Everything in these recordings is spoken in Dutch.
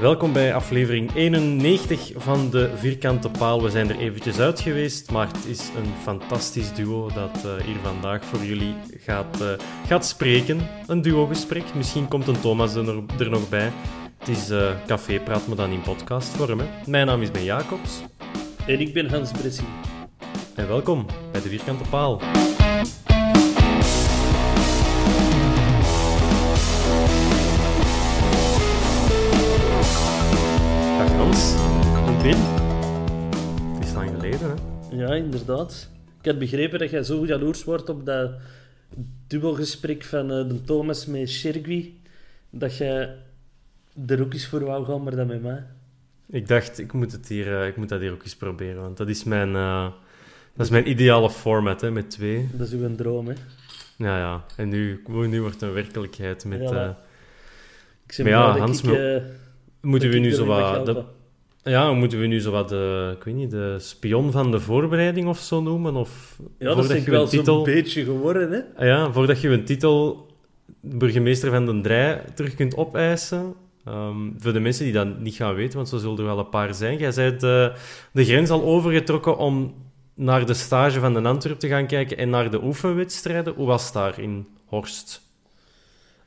Welkom bij aflevering 91 van de Vierkante Paal. We zijn er eventjes uit geweest, maar het is een fantastisch duo dat uh, hier vandaag voor jullie gaat, uh, gaat spreken. Een duo-gesprek. Misschien komt een Thomas er, er nog bij. Het is uh, café praat, maar dan in podcastvorm. Hè. Mijn naam is Ben Jacobs. En ik ben Hans Bressie. En welkom bij de Vierkante Paal. Hans. Ben? Het is lang geleden, hè? Ja, inderdaad. Ik had begrepen dat jij zo jaloers wordt op dat dubbelgesprek van uh, de Thomas met Shergui, dat jij er ook eens voor wou gaan, maar dan met mij. Ik dacht, ik moet, het hier, uh, ik moet dat hier ook eens proberen, want dat is mijn, uh, dat is mijn ideale format, hè, met twee. Dat is uw droom, hè? Ja, ja. En nu, nu wordt het een werkelijkheid met... Ja, ik zeg maar ja, dat Hans, ik, moeten we nu zo wat... De, ja, moeten we nu zo wat de, ik weet niet, de spion van de voorbereiding of zo noemen? Of Ja, dat is wel een zo'n titel... beetje geworden, hè? Ah Ja, voordat je een titel burgemeester van den Drij terug kunt opeisen. Ehm, voor de mensen die dat niet gaan weten, want zo zullen er wel een paar zijn. Jij bent eh, de grens al overgetrokken om naar de stage van de Antwerp te gaan kijken en naar de oefenwedstrijden. Hoe was het daar in Horst?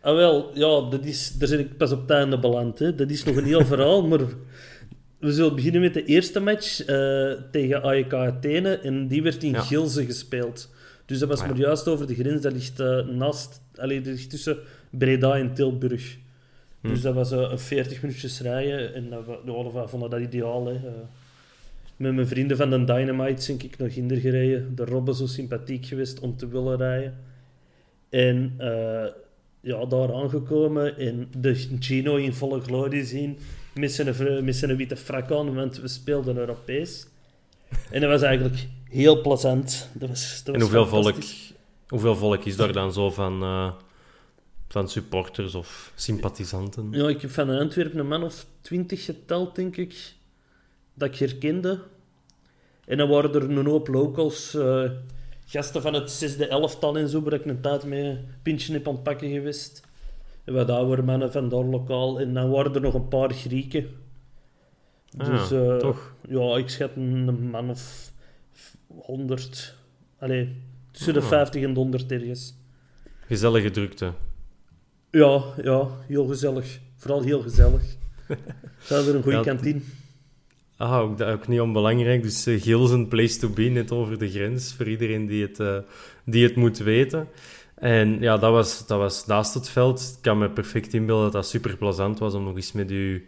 Ah, wel, ja, dat is, daar zit ik pas op het einde beland, hè. Dat is nog een heel verhaal, maar we zullen beginnen met de eerste match eh, tegen AEK Athene en die werd in Ja. Gilze gespeeld. Dus dat was Ah, maar ja. juist over de grens, dat ligt eh, naast, allee, dat ligt tussen Breda en Tilburg. Dus Hm. dat was eh, een 40 minuutjes rijden en dat, ja, we vonden dat ideaal. Hè. Met mijn vrienden van de Dynamite ben ik nog in gereden. De Robben zo sympathiek geweest om te willen rijden. En eh, ja, daar aangekomen en de Gino in volle glorie zien met zijn, met zijn witte frak aan, want we speelden Europees. En dat was eigenlijk heel plezant. Dat was, dat En was hoeveel volk, hoeveel volk is daar dan zo van, eh, van supporters of sympathisanten? Ja, ik heb van Antwerpen een man of twintig geteld, denk ik, dat ik herkende. En dan waren er een hoop locals, eh, gasten van het zesde elftal en zo, waar ik een tijd mee een pintje heb aan het pakken geweest. En wat oude mannen van daar lokaal. En dan waren er nog een paar Grieken. Ah, Dus eh, toch? ja, ik schat een man of honderd. Allee, tussen de Ah. 50 en de 100 ergens. Gezellige drukte. Ja, ja, heel gezellig. Vooral heel gezellig. Ze hadden een goede Ja, kantine. Ah, ook, ook niet onbelangrijk. Dus uh, Gilsen, place to be, net over de grens, voor iedereen die het, eh, die het moet weten. En ja, dat was, dat was naast het veld. Ik kan me perfect inbeelden dat dat super plezant was om nog eens met uw,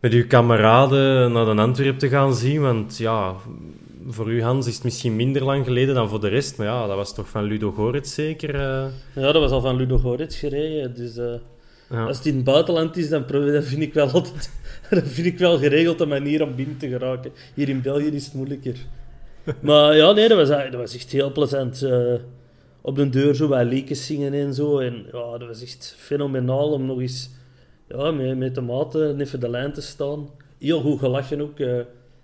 met uw kameraden naar de Antwerp te gaan zien. Want ja, voor u Hans is het misschien minder lang geleden dan voor de rest. Maar ja, dat was toch van Ludo Goretz zeker? eh? Ja, dat was al van Ludo Goretz gereden. Dus als het in het buitenland is, dan, vind ik wel altijd... Vind ik wel geregeld een manier om binnen te geraken. Hier in België is het moeilijker. Maar ja, nee, dat was, dat was echt heel plezant. eh, op de deur zo wat liedjes zingen en zo. En ja, dat was echt fenomenaal om nog eens ja, met, met de maten even de lijn te staan. Heel goed gelachen ook. eh.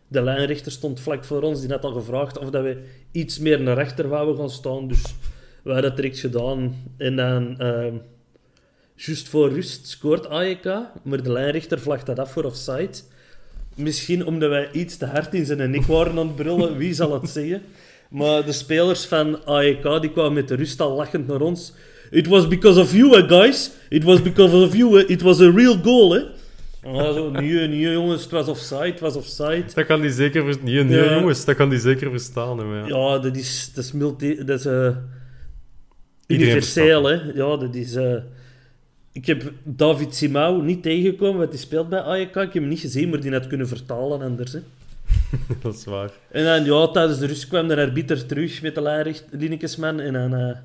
de lijnrechter stond vlak voor ons. Die had al gevraagd of dat we iets meer naar rechter wouden gaan staan. Dus we hadden dat direct gedaan. En dan... ehm, Juist voor rust scoort AEK, maar de lijnrichter vlagt dat af voor offside. Misschien omdat wij iets te hard in zijn nek waren aan het brullen, wie zal het zeggen? Maar de spelers van AEK die kwamen met de rust al lachend naar ons. It was because of you, eh, guys. It was because of you. eh. It was a real goal, hè. Ah, zo, nee, nee, jongens, het was offside, het was offside. Dat kan die zeker verstaan. Nee, nee, Ja. jongens, dat kan die zeker verstaan. Hè, ja. Ja, dat is, dat is, multi, dat is eh, universeel, hè. Ja, dat is... eh, ik heb David Simao niet tegengekomen, want die speelt bij AEK. Ik heb hem niet gezien, maar die had kunnen vertalen anders, hè. Dat is waar. En dan, ja, tijdens de rust kwam de arbiter terug met de lijnrichterlinekesman. En dan, eh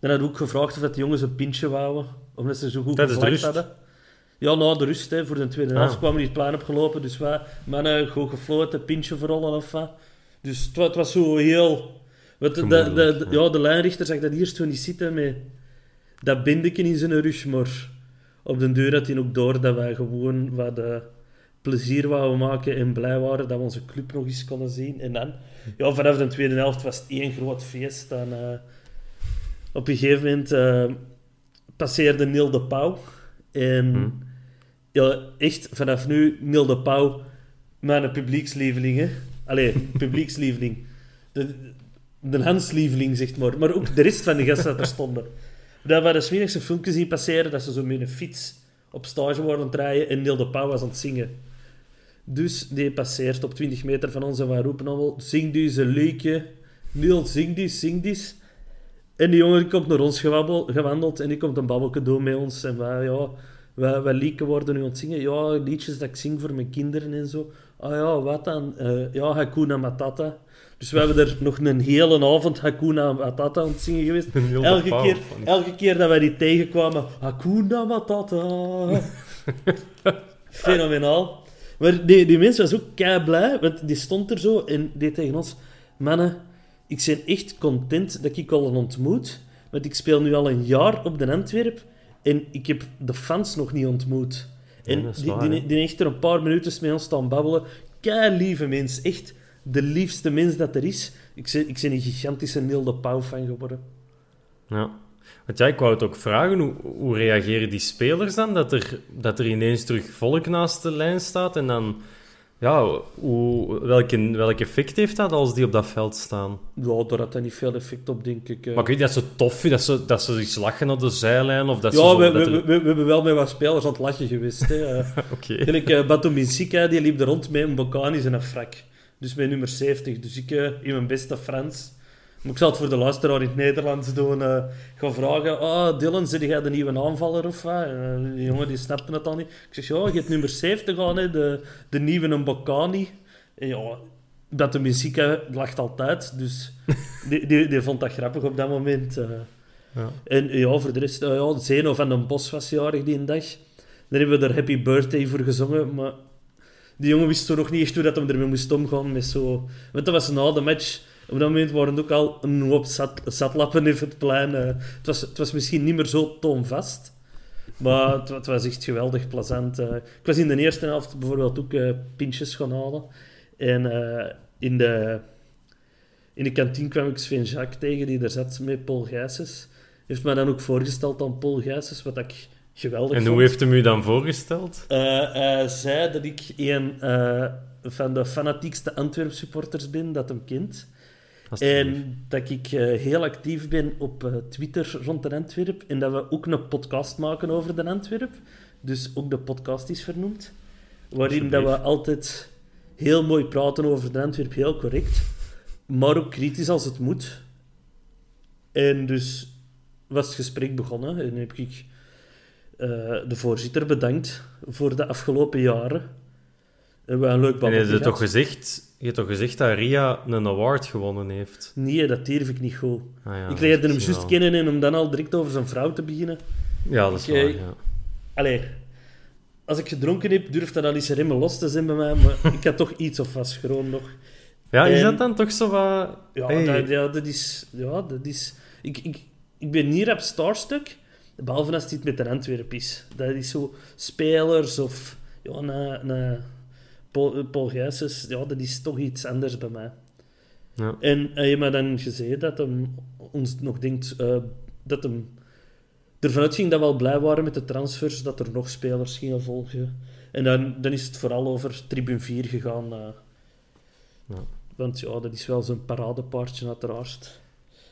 dan had hij ook gevraagd of dat de jongens een pintje wouden. Omdat ze zo goed gevlakt hadden. Ja, na de rust, hè, voor de tweede Ah. helft kwamen die het plein opgelopen. Dus wij, mannen, goed gefloten, pintje verrollen of wat. Dus het, wa- het was zo heel... Wat, de, de, de, Gemoedelijk, ja, de lijnrichter zag dat eerst zo niet zitten met dat bindeken in zijn rug. Maar op den deur had hij ook door dat wij gewoon wat eh, plezier wouden maken en blij waren dat we onze club nog eens konden zien. En dan, ja, vanaf de tweede helft was het één groot feest. Dan, eh, op een gegeven moment eh, passeerde Neil de Pauw. En ja, echt, vanaf nu, Neil de Pauw, mijn publiekslieveling. Hè. Allee, publiekslieveling. De, de Hanslieveling, zeg maar. Maar ook de rest van de gasten dat er stonden. Dat we de een filmpje zien passeren dat ze zo met een fiets op stage worden rijden en Neil de Pauw was aan het zingen. Dus die passeert op 20 meter van ons en wij roepen allemaal: Zing dus een leukje. Neil, zing dus, zing dus. En die jongen die komt naar ons gewandeld en die komt een babbelke doen met ons. En wij, ja, wij, wij worden nu aan het zingen. Ja, liedjes dat ik zing voor mijn kinderen en zo. Ah ja, wat dan? Eh, ja, Hakuna Matata. Dus we hebben er nog een hele avond Hakuna Matata aan het zingen geweest. Elke keer, van. elke keer dat wij die tegenkwamen, Hakuna Matata. Fenomenaal. Maar die, die mens was ook kei blij, want die stond er zo en deed tegen ons: Mannen, ik ben echt content dat ik al een ontmoet, want ik speel nu al een jaar op de Antwerp en ik heb de fans nog niet ontmoet. En Ja, die, die, die heeft er een paar minuten met ons staan babbelen. Kei lieve mens, echt de liefste mens dat er is. Ik ben, ik ben een gigantische Neil de Pauw fan geworden. Ja. Want ja, ik wou het ook vragen, hoe, hoe reageren die spelers dan? Dat er, dat er ineens terug volk naast de lijn staat en dan... Ja, hoe, welk, welk effect heeft dat als die op dat veld staan? Ja, daar had hij niet veel effect op, denk ik. eh. Maar ik weet dat ze tof dat ze, dat ze iets lachen op de zijlijn, of dat ze Ja, zo... we, dat we, we, we hebben wel met wat spelers aan het lachen geweest. Eh, Oké. Gelijk, uh, Batominsika, die liep er rond met een Bocanis en een frak. Dus met nummer 70. Dus ik, eh, in mijn beste Frans... Maar ik zal het voor de luisteraar in het Nederlands doen. eh gaan vragen, ah, Dylan, zit jij de nieuwe aanvaller of wat? Eh, die jongen die snapte het al niet. Ik zeg, ja, je hebt nummer 70 aan, hè, de, de nieuwe een Bocani. En ja, Batominsika lacht altijd. Dus die, die, die vond dat grappig op dat moment. eh. Ja. En ja, voor de rest, uh, ja, Zeno van den Bos was jarig die dag. Dan hebben we er Happy Birthday voor gezongen, maar die jongen wist toen nog niet echt hoe dat hem ermee moest omgaan. Met zo... Want dat was na de match. Op dat moment waren er ook al een hoop zat, zatlappen in het plein. eh. het, was, het was misschien niet meer zo toonvast. Maar het, het was echt geweldig plezant. eh. ik was in de eerste helft bijvoorbeeld ook eh, pintjes gaan halen. En in, de, in de kantine kwam ik Sven Jacques tegen, die daar zat met Paul Gijsens. Heeft mij dan ook voorgesteld aan Paul Gijsens, wat ik geweldig En vond. hoe heeft hem u dan voorgesteld? Hij zei dat ik een van de fanatiekste Antwerp supporters ben dat hem kent. En dat ik eh, heel actief ben op eh, Twitter rond de Antwerp. En dat we ook een podcast maken over de Antwerp. Dus ook de podcast is vernoemd. Waarin dat we altijd heel mooi praten over de Antwerp, heel correct. Maar ook kritisch als het moet. En dus was het gesprek begonnen. En heb ik eh, de voorzitter bedankt voor de afgelopen jaren. En we hebben een leuk En je babbeltje hebt toch gezegd, je hebt toch gezegd dat Ria een award gewonnen heeft? Nee, dat durf ik niet goed. Ah, ja, ik leerde hem juist kennen en om dan al direct over zijn vrouw te beginnen. Ja, dat is Ik, waar, eh, ja. Allee, als ik gedronken heb, durft dat al eens remmen los te zijn bij mij, maar ik had toch iets of vast gewoon nog. Ja, is en- dat dan toch zo wat... Ja, Hey. dat, ja, dat is... Ja, dat is... Ik, ik, ik ben niet op Starstuck, behalve als het met een Antwerp is. Dat is zo spelers of... Ja, na, na Paul, Paul Gijsens, ja, dat is toch iets anders bij mij. Ja. En hij heeft me dan gezegd dat hem ons nog denkt... eh, dat hem ervan uitging dat we al blij waren met de transfers, dat er nog spelers gingen volgen. En dan, dan is het vooral over tribune 4 gegaan. eh. Ja. Want ja, dat is wel zo'n paradepaardje uiteraard.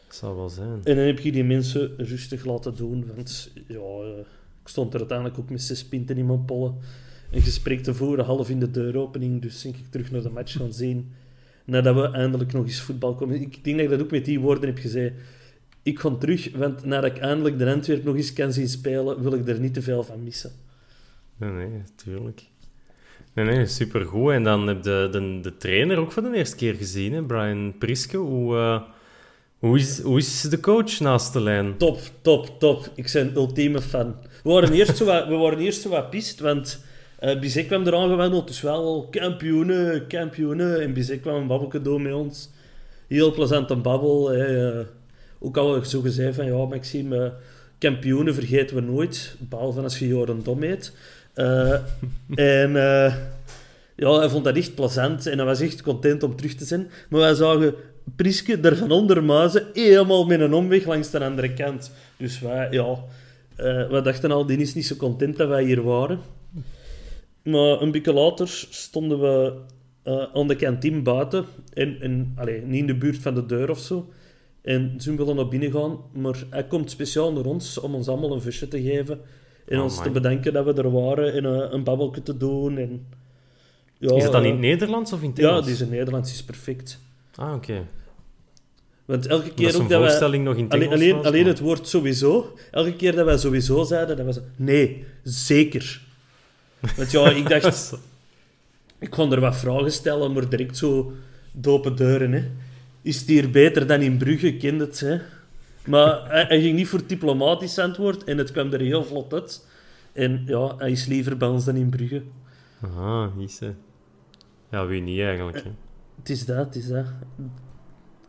Dat zal wel zijn. En dan heb je die mensen rustig laten doen, want ja, eh, ik stond er uiteindelijk ook met zes pinten in mijn pollen. Een gesprek te voeren, half in de deuropening, dus denk ik terug naar de match gaan zien. Nadat we eindelijk nog eens voetbal komen. Ik denk dat ik dat ook met die woorden heb gezegd. Ik ga terug, want nadat ik eindelijk de Antwerp nog eens kan zien spelen, wil ik er niet te veel van missen. Nee, nee, tuurlijk. Nee, nee, supergoed. En dan heb je de, de, de trainer ook voor de eerste keer gezien, hè? Brian Priske. Hoe, eh, hoe, is, hoe is de coach naast de lijn? Top, top, top. Ik ben een ultieme fan. We waren eerst zo wat, we waren eerst zo wat pist, want eh Bizet kwam eraan gewandeld. Dus wel kampioenen, kampioenen. En Bizet kwam een babbelke doen met ons. Heel plezant een babbel. hè, eh. ook al zo gezegd van, ja Maxime, kampioenen vergeten we nooit. Behalve als je Joran Dom heet. En ja, hij vond dat echt plezant. En hij was echt content om terug te zijn. Maar wij zagen Priske er van onder muizen helemaal met een omweg langs de andere kant. Dus wij, ja... wij dachten al, die is niet zo content dat wij hier waren. Maar een beetje later stonden we eh, aan de kantine buiten. En, en allee, niet in de buurt van de deur of zo. En ze willen naar binnen gaan. Maar hij komt speciaal naar ons om ons allemaal een visje te geven. En Oh, ons te my. bedanken dat we er waren. En eh, een babbelje te doen. En, ja, Is het dan in eh, het Nederlands of in het Ja, Engels? die is in Nederlands is perfect. Ah, oké. Want elke Dat keer is ook dat wij... voorstelling nog in het Alleen, alleen, alleen het woord sowieso. Elke keer dat wij sowieso zeiden, dat was nee, zeker. Want ja, ik dacht, ik kon er wat vragen stellen, maar direct zo dopen deuren. Hè. Is het hier beter dan in Brugge? Kent het, hè? Maar hij, hij ging niet voor het diplomatisch antwoord en het kwam er heel vlot uit. En ja, hij is liever bij ons dan in Brugge. Aha, is ze. Ja, wie niet eigenlijk. Hè. Het is dat, het is dat.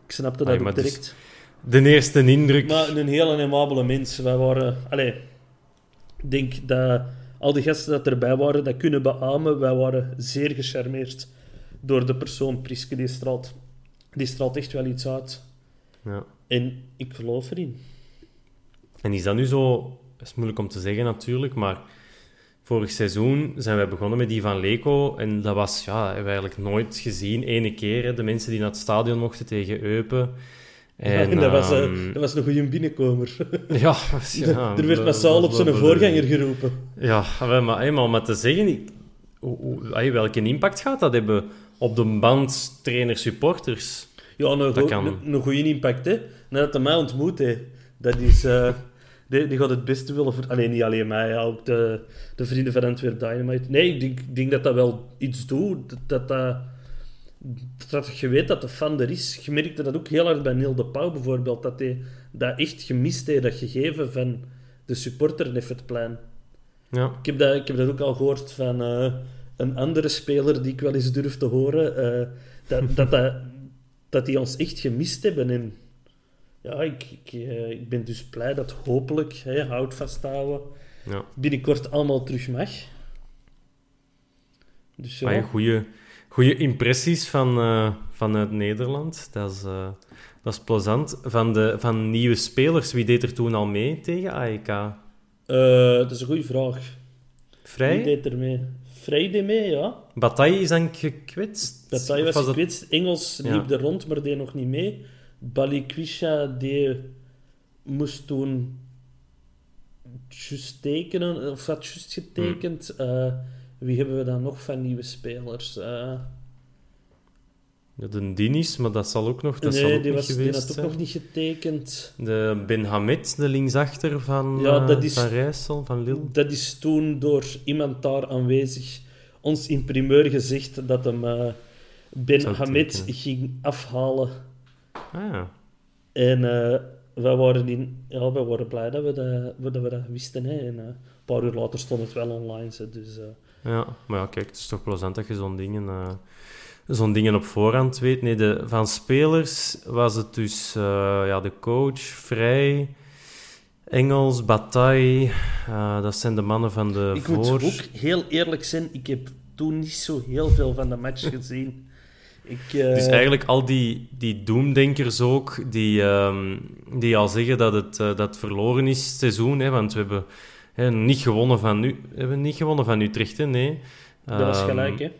Ik snapte dat Ai, ook dus- direct. De eerste indruk. Maar een heel amabele mens. Wij waren... Allee, ik denk dat al die gasten dat erbij waren, dat kunnen beamen. Wij waren zeer gecharmeerd door de persoon Priske. Die straalt, die straalt echt wel iets uit. Ja. En ik geloof erin. En is dat nu zo... Dat is moeilijk om te zeggen natuurlijk, maar... Vorig seizoen zijn wij begonnen met die van Leco. En dat was, ja, hebben we eigenlijk nooit gezien. Ene keer, hè, de mensen die naar het stadion mochten tegen Eupen. En, dat, was, eh, ehm, dat was een goede binnenkomer. Ja, ja, er werd massaal op zijn voorganger geroepen. Ja, maar, maar, hey, maar om te zeggen, welke impact gaat dat hebben op de band trainer-supporters? Ja, een, go- kan. een, een goede impact, hè. Nadat hij mij ontmoet, hè. Dat is... eh, die, die gaat het beste willen voor... Alleen niet alleen mij, ja, ook de, de vrienden van Antwerp Dynamite. Nee, ik denk, denk dat dat wel iets doet. Dat, dat, dat, je weet dat de fan er is. Je merkte dat ook heel hard bij Neil de Pauw bijvoorbeeld. Dat hij dat echt gemist heeft, dat gegeven van de supporter heeft het plein. Ja, Ik heb dat, ik heb dat ook al gehoord van eh, een andere speler die ik wel eens durf te horen. eh, dat, dat, dat, dat die ons echt gemist hebben. En ja, ik, ik, eh, ik ben dus blij dat hopelijk, hè, houd vasthouden, ja. binnenkort allemaal terug mag. Dus ja, Ay, goeie, goeie impressies van, eh, vanuit Nederland. Dat is, eh, dat is plezant. Van, de, van nieuwe spelers, wie deed er toen al mee tegen AEK? eh, dat is een goede vraag. Wie Vrij? deed er mee? Vrij deed mee, ja. Bataille is dan gekwetst? Bataille was dat- gekwetst. Engels Ja. liep er rond, maar deed nog niet mee. Balikwisha die moest toen juist tekenen, of had juist getekend. Hmm. Wie hebben we dan nog van nieuwe spelers? Eh, Ja, de Dinis, maar dat zal ook nog, dat zal nee, ook die, niet was, die had ook zijn. nog niet getekend. De Ben Hamed, de linksachter van, Ja, eh, dat is- van Rijssel, van Lille. Dat is toen door iemand daar aanwezig ons in primeur gezegd dat hem eh, Ben Zou tekenen. ging afhalen. Ah, ja. En eh, wij, waren in, ja, wij waren blij dat we dat, dat, we dat wisten. Hè. En, een paar uur later stond het wel online. Hè. Dus, Ja, maar ja, kijk, het is toch plezant dat je zo'n dingen, eh, zo'n dingen op voorhand weet. Nee, de, van spelers was het dus eh, ja, de coach, Vrij, Engels, Bataille. eh, dat zijn de mannen van de ik moet ook heel eerlijk zijn, ik heb toen niet zo heel veel van de match gezien. Ik, uh... Dus eigenlijk al die, die doemdenkers ook, die, um, die al zeggen dat het, uh, dat verloren is, het seizoen. Hè, want we hebben hè, niet gewonnen van nu, hebben niet gewonnen van Utrecht, hè, nee. Dat was gelijk, hè?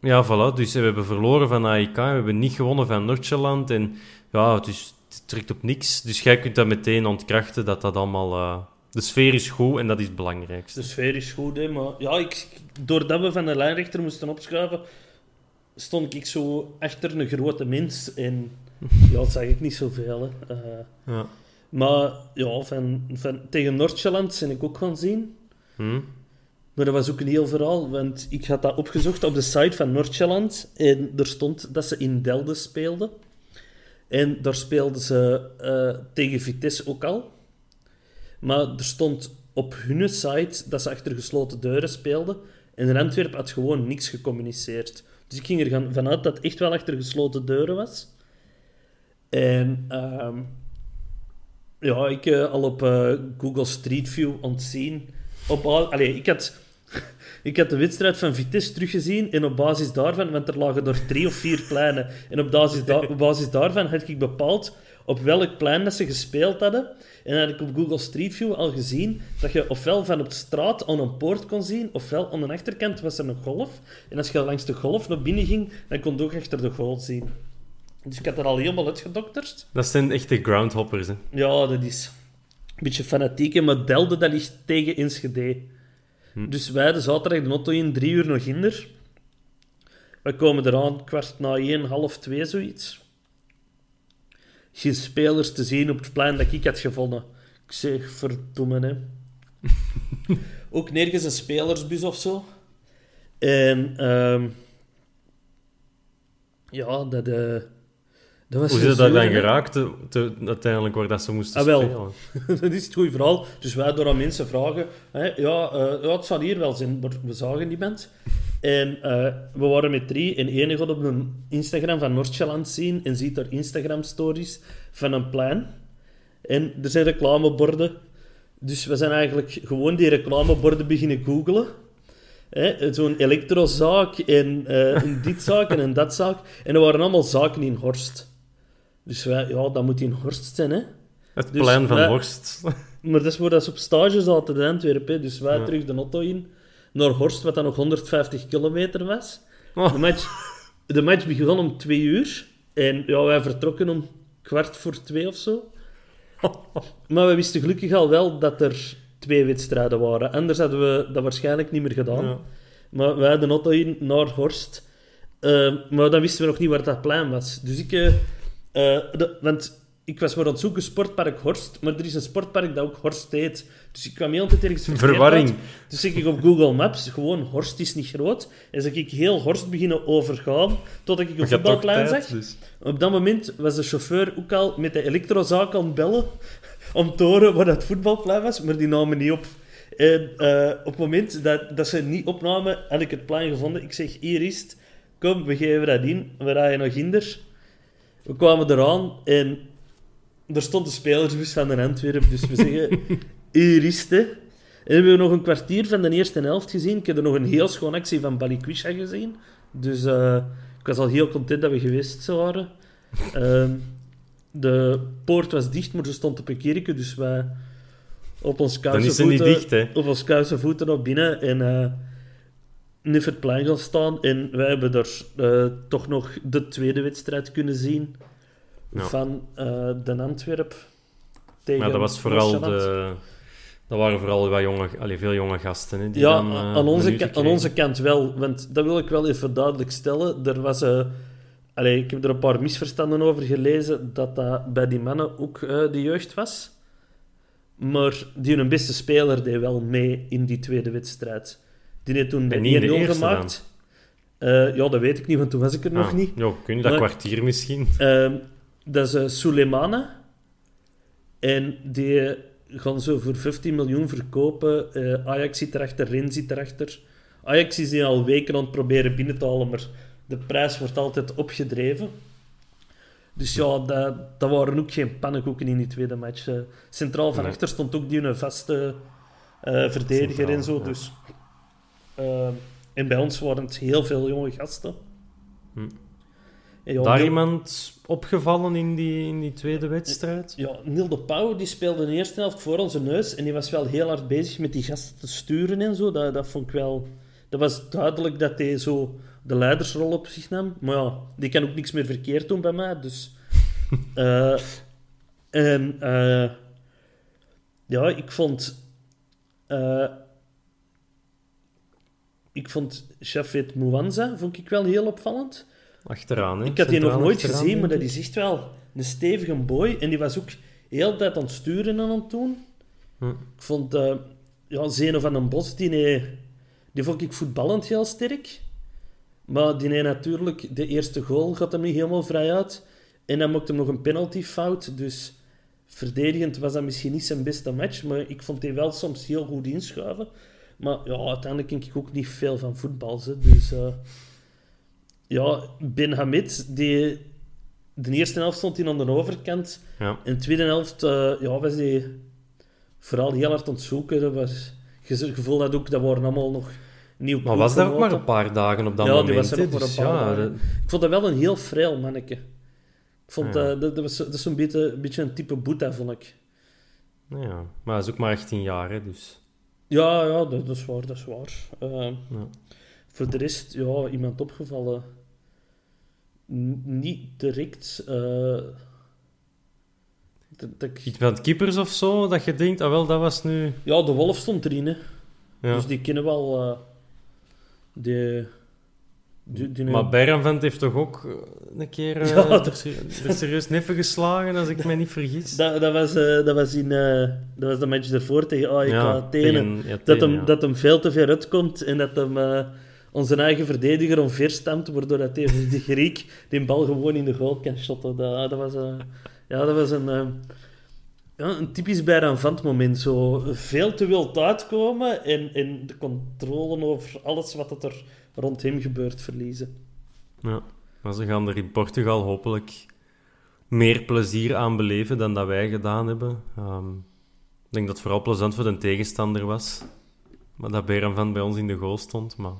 Ja, voilà. Dus we hebben verloren van AIK, we hebben niet gewonnen van Noordjeland. En ja, dus het trekt op niks. Dus jij kunt dat meteen ontkrachten, dat dat allemaal... Uh, de sfeer is goed en dat is het belangrijkste. De sfeer is goed, hè. Maar ja, ik, doordat we van de lijnrechter moesten opschuiven, stond ik zo achter een grote mens. En ja, dat zag ik niet zoveel, hè. Uh, ja. Maar ja, van, van, tegen Noordjeland ben ik ook gaan zien. Hmm. Maar dat was ook een heel verhaal, want ik had dat opgezocht op de site van Noordjeland. En er stond dat ze in Delden speelden. En daar speelden ze uh, tegen Vitesse ook al. Maar er stond op hun site dat ze achter gesloten deuren speelden. En in Antwerpen had gewoon niks gecommuniceerd. Dus ik ging er vanuit dat het echt wel achter gesloten deuren was. En uh, ja, ik uh, al op uh, Google Street View ontzien. Op, allee, ik had ik had de wedstrijd van Vitesse teruggezien en op basis daarvan, want er lagen er drie of vier pleinen, en op basis, op basis daarvan had ik bepaald op welk plein dat ze gespeeld hadden. En had ik op Google Street View al gezien dat je ofwel van op straat aan een poort kon zien, ofwel aan de achterkant was er een golf. En als je langs de golf naar binnen ging, dan kon je ook achter de goal zien. Dus ik had er al helemaal uitgedokterd. Dat zijn echte groundhoppers, hè? Ja, dat is een beetje fanatiek. Maar Delde, dat ligt tegen Enschede. Hm. Dus wij de zaterdag de auto in, drie uur nog hinder. We komen eraan kwart na één, half twee, zoiets. Geen spelers te zien op het plein dat ik had gevonden. Ik zeg, verdomme, hè. Ook nergens een spelersbus of zo. En, um, ja, dat... Uh, dat was Hoe is dat dan geraakt, te, te, uiteindelijk, waar dat ze moesten ah, wel. spelen? dat is het goede verhaal. Dus wij door aan mensen vragen, hè, ja, uh, ja, het zal hier wel zijn, maar we zagen niemand. En uh, we waren met drie en ene gaat op een Instagram van Noordjeland zien en ziet daar Instagram-stories van een plein. En er zijn reclameborden. Dus we zijn eigenlijk gewoon die reclameborden beginnen googlen. Zo'n elektrozaak en uh, een dit zaak en een dat zaak. En dat waren allemaal zaken in Horst. Dus wij, ja, dat moet in Horst zijn, hè. Het Dus plein van wij- Horst. Maar dat is waar dat ze op stage zaten in Antwerpen. hè. Dus wij terug de auto in naar Horst, wat dan nog 150 kilometer was. Oh. De, match, de match begon om twee uur. En ja, wij vertrokken om kwart voor twee of zo. Maar we wisten gelukkig al wel dat er twee wedstrijden waren. Anders hadden we dat waarschijnlijk niet meer gedaan. Ja. Maar wij de auto in naar Horst. Eh, maar dan wisten we nog niet waar dat plein was. Dus ik... eh, de- want ik was maar aan het zoeken, sportpark Horst. Maar er is een sportpark dat ook Horst heet. Dus ik kwam heel tijd ergens verkeerd Verwarring. uit. Dus zeg ik op Google Maps, gewoon Horst is niet groot. En zeg ik heel Horst beginnen overgaan, totdat ik een voetbalplein zag. dus. Op dat moment was de chauffeur ook al met de elektrozaak aan het bellen om te horen waar dat voetbalplein was, maar die namen niet op. En eh, op het moment dat, dat ze niet opnamen, had ik het plein gevonden. Ik zeg, hier is het. Kom, we geven dat in. We rijden nog hinder. We kwamen eraan en er stond de spelersbus van de Antwerpen. Dus we zeggen, hier is het. hè. En hebben we nog een kwartier van de eerste helft gezien. Ik heb er nog een heel schoon actie van Balikwisha gezien. Dus eh, ik was al heel content dat we geweest waren. Ehm, de poort was dicht, maar ze stond op een kerkje, dus wij op ons niet voeten, dicht, hè. op ons voeten naar binnen en eh niet voor het plein gaan staan. En wij hebben er eh, toch nog de tweede wedstrijd kunnen zien Ja. van eh de Antwerp tegen Maar dat was vooral de... Dat waren vooral wat jonge, allee, veel jonge gasten. Hè, die Ja, dan, eh, aan, onze, minuten ka- aan onze kant wel. Want dat wil ik wel even duidelijk stellen. Er was, eh, allee, ik heb er een paar misverstanden over gelezen dat dat bij die mannen ook de jeugd was. Maar die hun beste speler deed wel mee in die tweede wedstrijd. Die heeft toen de En niet in de 1-0 eerste gemaakt. Eh, ja, dat weet ik niet, want toen was ik er nog Ah, niet. Ja, kun je dat Maar- kwartier misschien? Ehm, dat is uh. En die gaan zo voor 15 miljoen verkopen. Eh, Ajax zit erachter, Ren zit erachter. Ajax is die al weken aan het proberen binnen te halen, maar de prijs wordt altijd opgedreven. Dus ja, dat, dat waren ook geen pannenkoeken in die tweede match. Eh, centraal van Nee. achter stond ook die een vaste eh, verdediger en zo. Ja. Dus. Ehm, en bij ons waren het heel veel jonge gasten. Hm. Ja, Daar iemand opgevallen in die, in die tweede wedstrijd? Ja, Neil de Pauw die speelde de eerste helft voor onze neus en die was wel heel hard bezig met die gasten te sturen en zo. Dat, dat vond ik wel... Dat was duidelijk dat hij zo de leidersrol op zich nam. Maar ja, die kan ook niks meer verkeerd doen bij mij, dus... eh, en... eh, ja, ik vond... eh, ik vond Shafet Mouanza vond ik wel heel opvallend. Achteraan, hè? Ik had die nog nooit gezien, maar dat is echt wel een stevige boy. En die was ook heel de tijd aan het sturen en aan het doen. Hm. Ik vond eh ja, Zeno van den Bos, die, nee, die vond ik voetballend heel sterk. Maar die nee, natuurlijk, de eerste goal gaat hem niet helemaal vrij uit. En dan maakte hem nog een penaltyfout. Dus verdedigend was dat misschien niet zijn beste match. Maar ik vond die wel soms heel goed inschuiven. Maar ja, uiteindelijk denk ik ook niet veel van voetbal. Hè. Dus eh, ja, Ben Hamid, die, de eerste helft stond hij aan de overkant. Ja. In de tweede helft eh, ja, was hij vooral heel hard aan het zoeken. Dat was, je gevoel dat ook, dat waren allemaal nog nieuw Maar was daar ook maar een paar dagen op dat Ja, die moment? was er ook maar een Dus paar ja, dagen. dat- Ik vond dat wel een heel frail manneke. Ik vond Ja. eh, dat, dat, was, dat is zo'n beetje, een beetje een type Boeta, vond ik. ja. Maar hij is ook maar 18 jaar, hè, dus... Ja, ja dat, dat is waar, dat is waar. Eh, Ja. Voor de rest, ja, iemand opgevallen. N- niet direct. dat, dat ik- Iets van keepers of zo, dat je denkt, ah wel, dat was nu... ja, de Wolf stond erin, hè. Ja. Dus die kennen wel... eh die, die, die Maar Bergvent heeft toch ook eh, een keer eh, Ja, dat- er er serieus neffen geslagen, als ik me niet vergis? dat, dat, was, eh, dat, was in, eh, dat was de match ervoor tegen AEK Ja, Athene. tegen- ja, dat, hem, ja. dat hem veel te ver uitkomt en dat hem eh, onze eigen verdediger omverstamt, waardoor dat hij die Griek die bal gewoon in de goal kan shotten. Dat, dat was, eh, ja, dat was een, eh, ja, een typisch Bijranvant moment. Zo veel te wild uitkomen en, en de controle over alles wat er rond hem gebeurt verliezen. Ja, maar ze gaan er in Portugal hopelijk meer plezier aan beleven dan dat wij gedaan hebben. Ehm, ik denk dat het vooral plezant voor de tegenstander was. Maar dat Berenvan bij ons in de goal stond. Maar...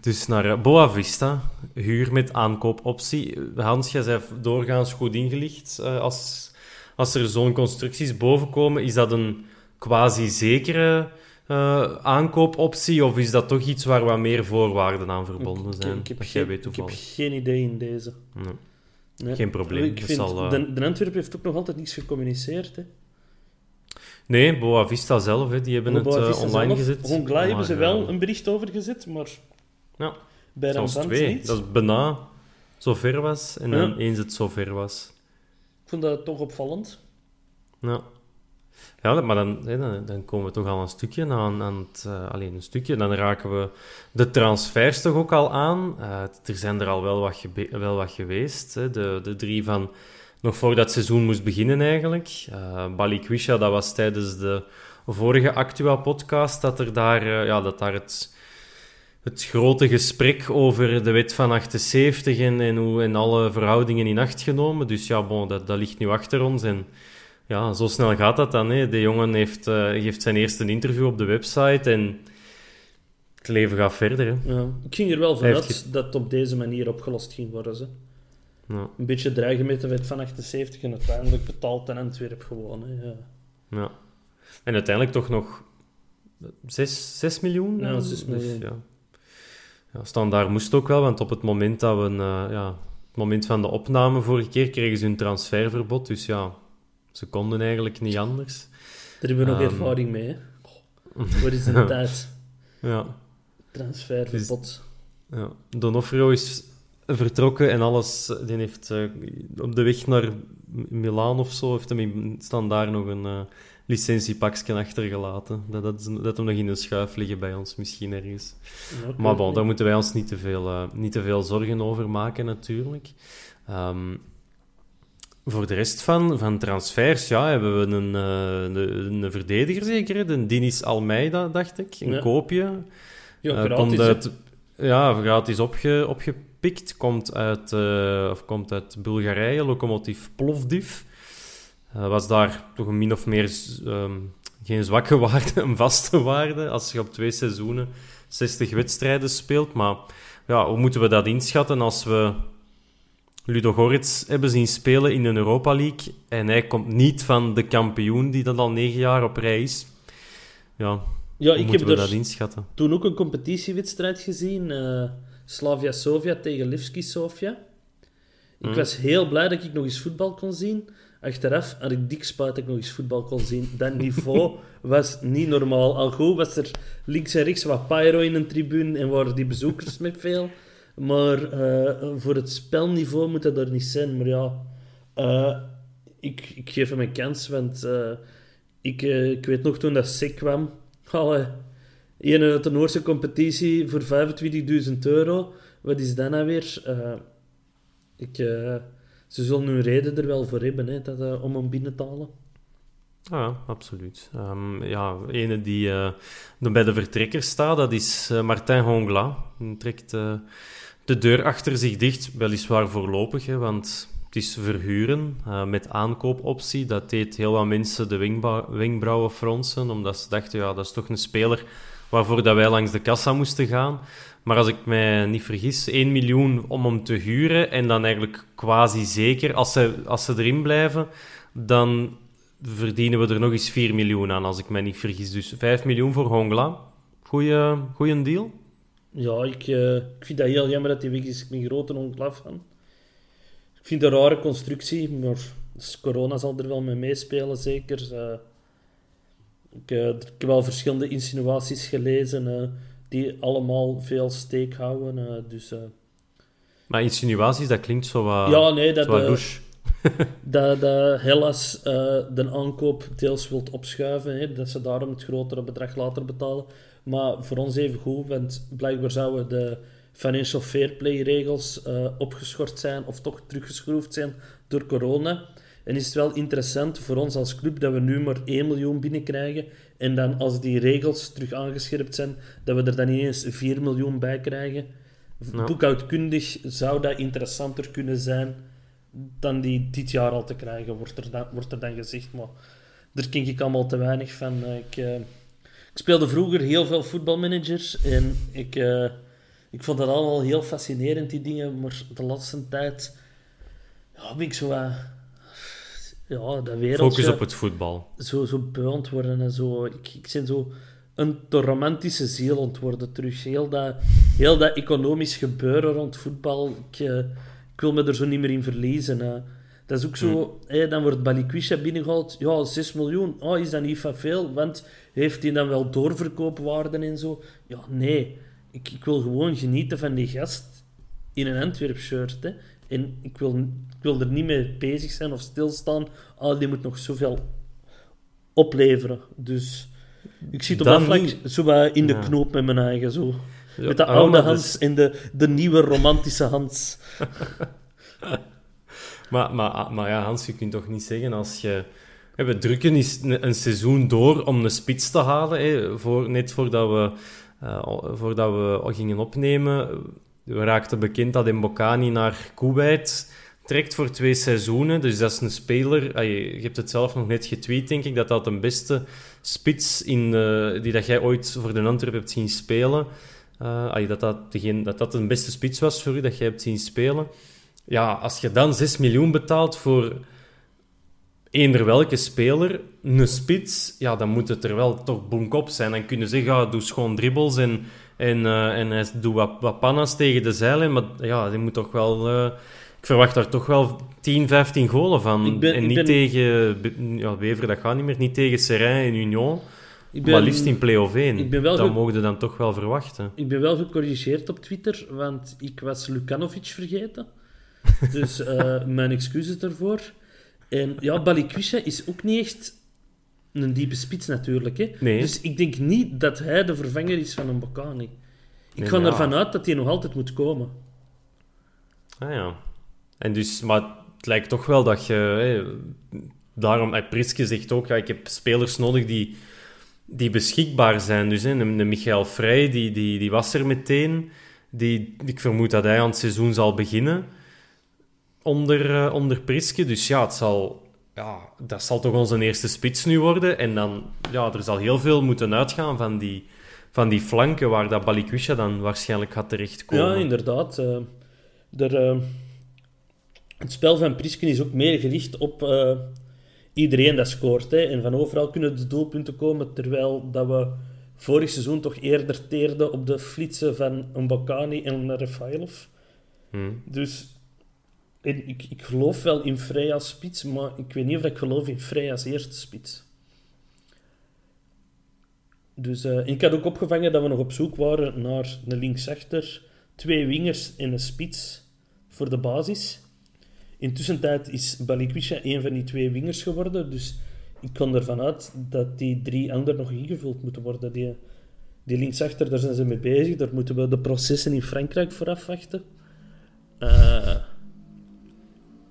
Dus naar eh, Boa Vista, huur met aankoopoptie. Hans, jij zei doorgaans goed ingelicht. Eh, als, als er zo'n constructies boven komen, is dat een quasi-zekere eh, aankoopoptie? Of is dat toch iets waar wat meer voorwaarden aan verbonden zijn? Ik heb, dat geen, ik heb geen idee in deze. Nee. Nee. Geen probleem. Ik vind, eh, de, de Antwerp heeft ook nog altijd niets gecommuniceerd. Hè. Nee, Boa Vista zelf, hè, die hebben het Boa eh, online zelf. gezet. Hongla hebben ze Maar, wel een bericht over gezet, maar Ja, bij Ramband twee. niet. Dat is bijna zover was. En dan eens het zover was. Ik vond dat toch opvallend. Ja. Ja, maar dan, dan, komen we toch al een stukje aan, aan het... eh, alleen een stukje, dan raken we de transfers toch ook al aan. Eh, er zijn er al wel wat, wel wat geweest. Hè. De, de drie van... Nog voordat het seizoen moest beginnen eigenlijk. Eh Balikwisha, dat was tijdens de vorige Actua-podcast dat er daar, ja, dat daar het, het grote gesprek over de wet van 78 en, en, hoe, en alle verhoudingen in acht genomen. Dus ja, bon, dat, dat ligt nu achter ons en ja, zo snel gaat dat dan. Hè. De jongen heeft, eh, geeft zijn eerste interview op de website en het leven gaat verder. Hè. Ja. Ik ging er wel vanuit dat het op deze manier opgelost ging worden. Ze. Ja, Een beetje dreigen met de wet van 78 en uiteindelijk betaalt in Antwerp gewoon. Hè. Ja. ja. En uiteindelijk toch nog 6, 6 miljoen? Ja, dan? 6 miljoen. Dus, ja. Ja, standaard moest ook wel, want op het moment dat we... eh, ja, het moment van de opname vorige keer kregen ze hun transferverbod. Dus ja, ze konden eigenlijk niet anders. Daar hebben we nog Ehm. ervaring mee. Hè. Wat is de tijd? Ja, Transferverbod. Ja, Donofrio is vertrokken en alles. Die heeft eh, op de weg naar Milaan of zo, heeft hem in standaard nog een eh licentiepakje achtergelaten. Dat, dat, dat hem nog in een schuif liggen bij ons, misschien ergens. Ja, Maar bon, daar moeten wij ons niet te veel, eh, niet te veel zorgen over maken, natuurlijk. Ehm, voor de rest van, van transfers, ja, hebben we een, eh, een, een verdediger zeker, de Dinis Almeida, dacht ik. Een Ja. koopje. Ja, Eh, komt hè. uit, ja, gratis opge, opgepikt. Komt uit, eh, of komt uit Bulgarije, locomotief Plovdiv. Eh, was daar toch een min of meer ehm, geen zwakke waarde, een vaste waarde. Als je op twee seizoenen 60 wedstrijden speelt. Maar ja, hoe moeten we dat inschatten als we Ludo Goretz hebben zien spelen in een Europa League. En hij komt niet van de kampioen die dat al negen jaar op rij is. Ja, Ja, ik moeten heb we er dat inschatten? toen ook een competitiewedstrijd gezien. eh, Slavia Sofia tegen Levski Sofia. Ik Hm. was heel blij dat ik nog eens voetbal kon zien. Achteraf had ik dik spuit dat ik nog eens voetbal kon zien. Dat niveau was niet normaal. Al goed was er links en rechts wat pyro in een tribune en waren die bezoekers met veel. Maar eh, voor het spelniveau moet dat er niet zijn. Maar ja, eh, ik, ik geef hem een kans, want eh, ik, ik weet nog toen dat SEC kwam. Allee, een uit de Noorse competitie voor 25.000 euro. Wat is dat nou weer? Ik, ze zullen hun reden er wel voor hebben hè, dat, om hem binnen te halen. Ah, ja, absoluut. Ehm, ja, ene die er bij de vertrekker staat, dat is eh, Martin Hongla. Die trekt de deur achter zich dicht, weliswaar voorlopig, hè, want het is verhuren eh, met aankoopoptie. Dat deed heel wat mensen de wenkbrauwen fronsen, omdat ze dachten, ja, dat is toch een speler waarvoor dat wij langs de kassa moesten gaan. Maar als ik mij niet vergis, 1 miljoen om hem te huren en dan eigenlijk quasi zeker, als ze, als ze erin blijven, dan verdienen we er nog eens 4 miljoen aan, als ik mij niet vergis. Dus 5 miljoen voor Hongla. Goeie, goeie deal. Ja, ik, eh, ik vind dat heel jammer dat hij weg is. Ik ben grote onklaf van. Ik vind het een rare constructie, maar dus corona zal er wel mee meespelen, zeker. Eh, ik, eh, ik heb wel verschillende insinuaties gelezen die allemaal veel steek houden. dus, Maar insinuaties, dat klinkt zo wat, ja, nee, dat, zo louche. dat, dat Hellas de aankoop deels wilt opschuiven, hè, dat ze daarom het grotere bedrag later betalen. Maar voor ons even goed, want blijkbaar zouden de financial fair play regels eh, opgeschort zijn of toch teruggeschroefd zijn door corona. En is het wel interessant voor ons als club dat we nu maar 1 miljoen binnenkrijgen en dan als die regels terug aangescherpt zijn, dat we er dan ineens 4 miljoen bij krijgen. Ja. Boekhoudkundig zou dat interessanter kunnen zijn dan die dit jaar al te krijgen, wordt er dan, wordt er dan gezegd. Maar daar ken ik allemaal te weinig van. Eh, Ik, eh, ik speelde vroeger heel veel voetbalmanagers en ik, eh, ik vond dat allemaal heel fascinerend, die dingen. Maar de laatste tijd ja, ben ik zo... wat- ja, dat wereldje Focus op het voetbal. zo, zo beu worden en zo. Ik, ik ben zo een te romantische ziel aan het worden terug. Heel dat, heel dat economisch gebeuren rond voetbal, ik, eh, ik wil me er zo niet meer in verliezen. Dat is ook zo, hè, dan wordt Balikwisha binnengehaald. Ja, 6 miljoen. Oh, is dat niet van veel? Want heeft hij dan wel doorverkoopwaarden en zo? Ja, nee. Ik, ik wil gewoon genieten van die gast in een Antwerp-shirt. En ik wil, ik wil er niet mee bezig zijn of stilstaan. Ah, die moet nog zoveel opleveren. Dus ik zit op dat vlak niet. zo in de Ja. knoop met mijn eigen. Zo. Ja, met de oude maar Hans dus- en de, de nieuwe romantische Hans. Maar, maar, maar ja, Hans, je kunt toch niet zeggen als je... We drukken een, seizoen door om een spits te halen. Hè, voor, net voordat we, eh, voordat we gingen opnemen, we raakten bekend dat Mbokani naar Kuwait trekt voor twee seizoenen. Dus dat is een speler... ah, je, hebt het zelf nog net getweet, denk ik, dat dat de beste spits in, eh, die dat jij ooit voor de Antwerp hebt zien spelen. ah, dat, dat, degene, dat dat de beste spits was voor u, dat jij hebt zien spelen. Ja, als je dan 6 miljoen betaalt voor eender welke speler, een spits, ja, dan moet het er wel toch bonkop zijn. Dan kunnen ze zeggen, ja, doe schoon dribbles en, en, eh, en hij doet wat, wat panna's tegen de zeilen. Maar ja, die moet toch wel... eh, ik verwacht daar toch wel 10, 15 golen van. Ben- en niet ben- tegen... Ja, Wever, dat gaat niet meer. Niet tegen Serrain en Union. Ik maar liefst in play-off 1. ik ben wel dat mogen we dan toch wel verwachten. Ik ben wel gecorrigeerd op Twitter, want ik was Lukanovic vergeten. Dus eh, mijn excuses daarvoor. En ja, Balikwisha is ook niet echt een diepe spits natuurlijk. Hè? Nee. Dus ik denk niet dat hij de vervanger is van een Bocani. Ik Nee, ga ja. ervan uit dat hij nog altijd moet komen. Ah ja. En dus, maar het lijkt toch wel dat je... Hè, daarom, eh, Priske zegt ook, ja, ik heb spelers nodig die, die beschikbaar zijn. Dus hè, een, een Michael Vrij, die, die, die was er meteen. Die, ik vermoed dat hij aan het seizoen zal beginnen onder, eh, onder Priske. Dus ja, het zal, ja, dat zal toch onze eerste spits nu worden. En dan, ja, er zal heel veel moeten uitgaan van die, van die flanken, waar dat Balikwisha dan waarschijnlijk gaat terechtkomen. Ja, inderdaad. eh er, eh, het spel van Prisken is ook meer gericht op iedereen dat scoort. Hè. En van overal kunnen de doelpunten komen, terwijl dat we vorig seizoen toch eerder teerden op de flitsen van een Bakani en een Refailov. Hmm. Dus ik, ik geloof wel in als spits, maar ik weet niet of ik geloof in als eerste spits. Dus eh, ik had ook opgevangen dat we nog op zoek waren naar een linksachter, twee wingers en een spits voor de basis. Intussen tijd is Balikwisha een van die twee wingers geworden, dus ik kan ervan uit dat die drie anderen nog ingevuld moeten worden. Die, die linksachter, daar zijn ze mee bezig. Daar moeten we de processen in Frankrijk voor afwachten. Eh,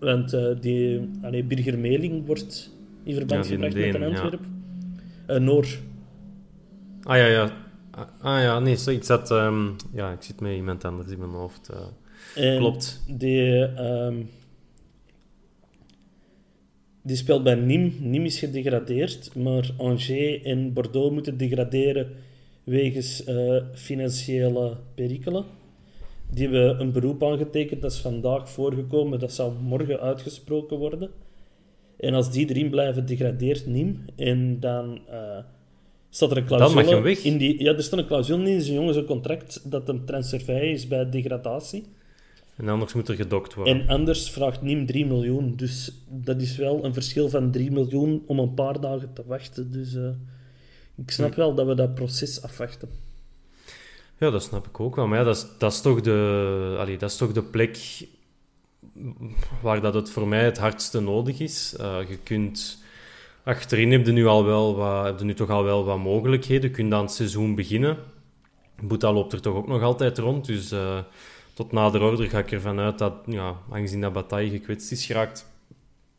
want eh, die, allee, Birger Meling wordt in verband Ja, gebracht met een ja. Antwerp. Eh, Noor. Ah ja, ja. Ah ah, ja, nee, zo, ik zat... ehm, ja, ik zit met iemand anders in mijn hoofd. En Klopt. Die, ehm, die speelt bij Nîmes. Nîmes is gedegradeerd, maar Angers en Bordeaux moeten degraderen wegens financiële perikelen. Die hebben een beroep aangetekend, dat is vandaag voorgekomen, dat zal morgen uitgesproken worden. En als die erin blijven, degradeert Nîmes. En dan eh, staat er een clausule... mag je weg. In die, ja, er staat een clausule in zijn jongens een contract dat hem transfervrij is bij degradatie. En anders moet er gedokt worden. En anders vraagt Niem 3 miljoen. Dus dat is wel een verschil van 3 miljoen om een paar dagen te wachten. Dus eh, ik snap wel dat we dat proces afwachten. Ja, dat snap ik ook wel. Maar dat is, dat is, toch, de, dat is toch de plek waar dat het voor mij het hardste nodig is. Eh, je kunt... Achterin heb je nu, al wel wat, heb nu toch al wel wat mogelijkheden. Je kunt aan het seizoen beginnen. Boeta loopt er toch ook nog altijd rond. Dus eh, tot nader order ga ik ervan uit dat, ja, aangezien dat Bataille gekwetst is geraakt,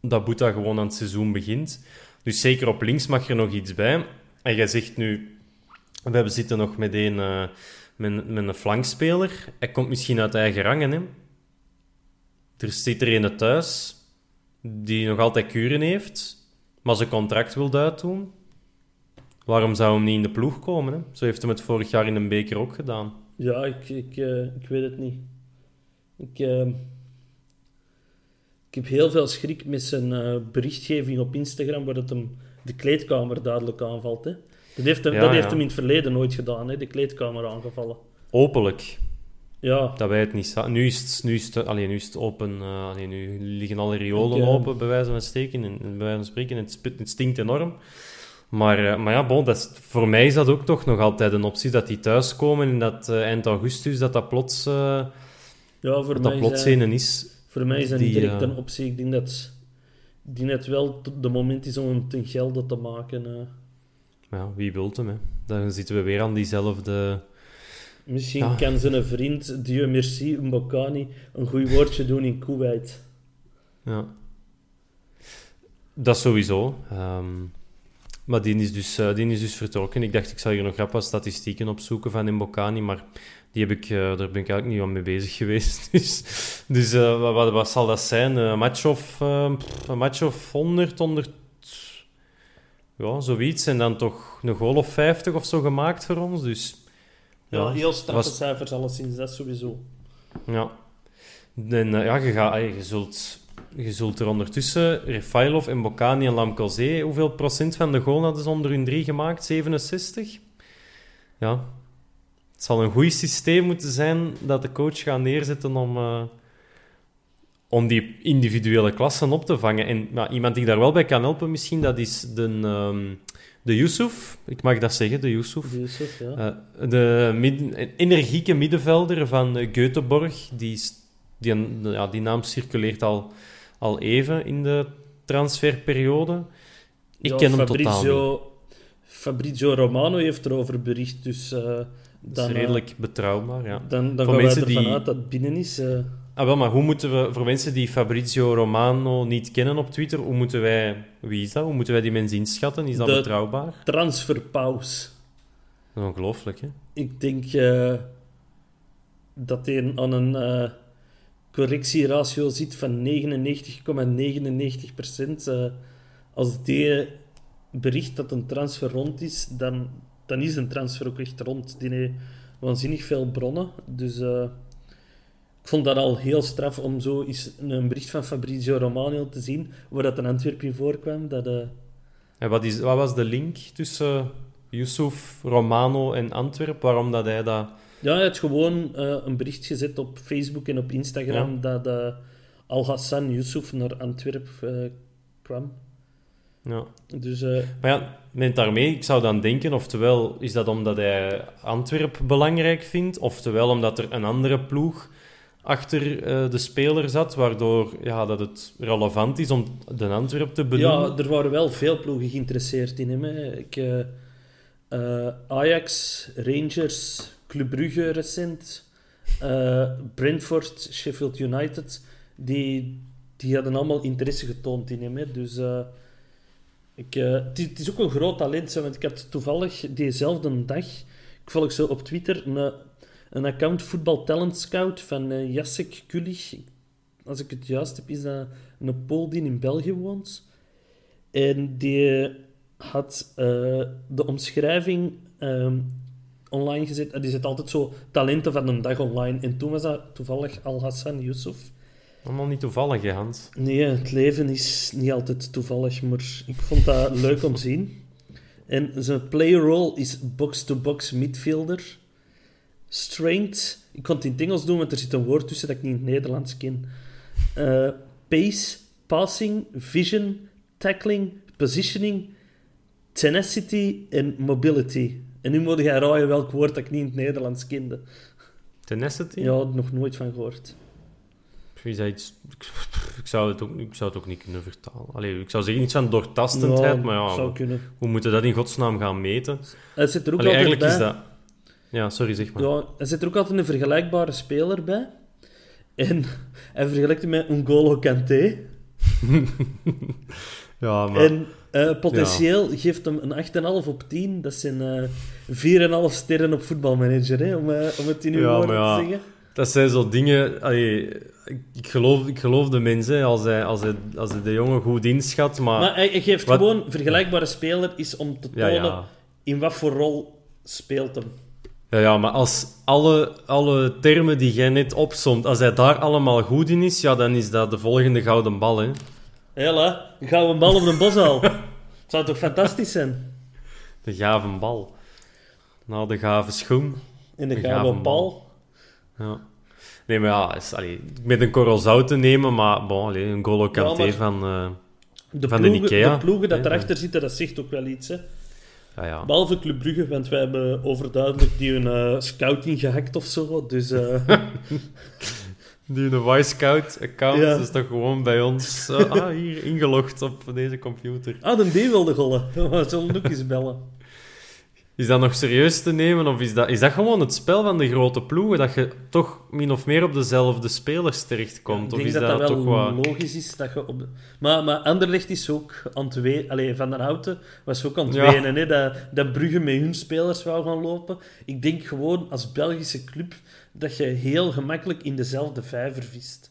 dat Boeta gewoon aan het seizoen begint. Dus zeker op links mag er nog iets bij. En jij zegt nu, we zitten nog met een, eh, met, een flankspeler. Hij komt misschien uit eigen rangen. Er zit er een thuis die nog altijd kuren heeft, maar zijn contract wil uitdoen. Waarom zou hem niet in de ploeg komen? Zo heeft hem het vorig jaar in een beker ook gedaan. Ja, ik, ik, eh, ik weet het niet. Ik, eh, ik heb heel veel schrik met zijn eh, berichtgeving op Instagram, waar het hem de kleedkamer duidelijk aanvalt. Hè. Dat heeft, hem, Ja, dat heeft hem in het verleden nooit gedaan, hè, de kleedkamer aangevallen. Openlijk. Ja, Dat wij het niet za- Nu is het, nu is het, allee, nu is het open. allee, nu liggen alle riolen open, bij wijze van, steken, en, bij wijze van spreken. En het, spit- het stinkt enorm. Maar, eh, maar ja, bon, dat is, voor mij is dat ook toch nog altijd een optie dat die thuiskomen en dat eh, eind augustus dat dat plots, ja voor, dat mij dat plots is voor mij is dat niet direct een optie. Ik denk dat die net wel de moment is om hem ten gelde te maken. Ja, wie wilt hem, hè? Dan zitten we weer aan diezelfde... Misschien Ja. kan zijn vriend Dieu Merci Mbokani een goed woordje doen in Kuwait. Ja. Dat sowieso. Ehm, maar die is, dus, eh, die is dus vertrokken. Ik dacht, ik zal hier nog rap wat statistieken opzoeken van Mbokani, maar die heb ik, eh, daar ben ik eigenlijk niet aan mee bezig geweest. Dus, dus eh, wat, wat, zal dat zijn? Een match of, eh, pff, een match of 100, 100... Ja, zoiets. En dan toch een goal of 50 of zo gemaakt voor ons. Dus Ja, heel straffe was- cijfers alleszins, dat sowieso. Ja. En eh, ja, je, gaat, ey, je, zult, je zult er ondertussen Refailov en Bocani en Lamkelzee, hoeveel procent van de goal hadden ze onder hun drie gemaakt? 67? Ja. Het zal een goed systeem moeten zijn dat de coach gaat neerzetten om, eh, om die individuele klassen op te vangen. En iemand die daar wel bij kan helpen misschien, dat is de, ehm, de Yusuf. Ik mag dat zeggen, de Yusuf. Yusuf, ja. Eh, de midden- energieke middenvelder van eh, Göteborg, die, die, ja, die naam circuleert al, al even in de transferperiode. Ik Ja, ken hem Fabrizio, totaal niet. Fabrizio Romano heeft erover bericht, dus eh, Dat dan, is redelijk betrouwbaar, ja. dan, dan Voor gaan wij mensen ervan die- uit dat het binnen is. Ah, wel, maar hoe moeten we, voor mensen die Fabrizio Romano niet kennen op Twitter, hoe moeten wij, wie is dat? Hoe moeten wij die mensen inschatten? Is dat De- betrouwbaar? transferpaus. Dat is ongelooflijk, hè? Ik denk eh, dat hij aan een eh, correctieratio zit van 99,99%. Eh, als die bericht dat een transfer rond is, dan, dan is een transfer ook echt rond. Die heeft waanzinnig veel bronnen. Dus ik vond dat al heel straf om zo eens een bericht van Fabrizio Romano te zien, waar dat een Antwerpje voorkwam. Dat, eh, En wat, is, wat was de link tussen Yusuf, Romano en Antwerp? Waarom dat hij dat... Ja, hij had gewoon eh, een bericht gezet op Facebook en op Instagram dat eh, Al-Hassan Yusuf naar Antwerp eh, kwam. Ja. Dus Maar ja, met daarmee, ik zou dan denken, oftewel is dat omdat hij Antwerp belangrijk vindt, oftewel omdat er een andere ploeg achter eh, de speler zat, waardoor ja, dat het relevant is om de Antwerp te benoemen. ja, er waren wel veel ploegen geïnteresseerd in hem. Ik, eh, eh, Ajax, Rangers, Club Brugge recent, Brentford, Sheffield United, die, die hadden allemaal interesse getoond in hem. Dus ik, het, is, ook een groot talent, want ik had toevallig diezelfde dag, ik volg zo op Twitter, een, een account Voetbal Talent Scout van eh, Jacek Kulich. Als ik het juist heb, is dat een Pool die in België woont. En die had eh, de omschrijving ehm, online gezet. En die zet altijd zo talenten van een dag online. En toen was dat toevallig Al-Hassan Yusuf. Allemaal niet toevallig, hè, Hans? Nee, het leven is niet altijd toevallig, maar ik vond dat leuk om te zien. En zijn player role is box-to-box midfielder. Strength, ik kon het in het Engels doen, want er zit een woord tussen dat ik niet in het Nederlands ken. Eh, pace, passing, vision, tackling, positioning, tenacity en mobility. En nu moet jij raaien welk woord dat ik niet in het Nederlands kende. Tenacity? Ja, nog nooit van gehoord. Is dat iets... Ik zou, het ook, ik zou het ook niet kunnen vertalen. Allee, ik zou zeggen iets van doortastendheid, maar ja, zou kunnen. hoe moeten dat in godsnaam gaan meten? Het zit er ook Allee, eigenlijk bij. is dat... Ja, sorry, zeg maar. Ja, er zit er ook altijd een vergelijkbare speler bij. En hij vergelijkt hem met N'Golo Kanté. Ja, maar... En eh, potentieel geeft hem een 8,5 op 10. Dat zijn eh 4,5 sterren op voetbalmanager, hè, om, eh, om het in uw Ja, woorden ja. te zeggen. Dat zijn zo dingen... allee, ik, geloof, ik geloof de mensen als hij, als, hij, als hij de jongen goed inschat, maar... Maar hij, hij geeft Wat- gewoon vergelijkbare speler is om te tonen in wat voor rol speelt hem. Ja, ja, maar als alle, alle termen die jij net opsomt, als hij daar allemaal goed in is, ja, dan is dat de volgende gouden bal, hè. Hela, een bal op de bosal. Het zou toch fantastisch zijn? De gave bal. Nou, de gave schoen. En Een gaan we gave een bal. Ja. Nee, maar ja, is, allee, met een korrel zout te nemen, maar bon, allee, een Golo Kanté maar- van... eh, De Van de ploegen, Ikea. de ploegen dat Ja. erachter zitten, dat zegt ook wel iets. Hè. Ja, ja. Behalve Club Brugge, want wij hebben overduidelijk die een eh, scouting gehackt of zo. Dus eh, Die een Y-Scout-account Ja. is toch gewoon bij ons eh, ah, hier ingelogd op deze computer. ah, de D wilde gollen. We zullen ook eens bellen. Is dat nog serieus te nemen, of is dat, is dat gewoon het spel van de grote ploegen, dat je toch min of meer op dezelfde spelers terechtkomt? ik of denk is dat dat, dat wel toch wat... logisch is. Dat je op de... maar, maar Anderlecht is ook aan het. Allee, Van der Houten was ook aan het Ja. wenen. Hè, dat, dat Brugge met hun spelers wou gaan lopen. Ik denk gewoon als Belgische club dat je heel gemakkelijk in dezelfde vijver vist.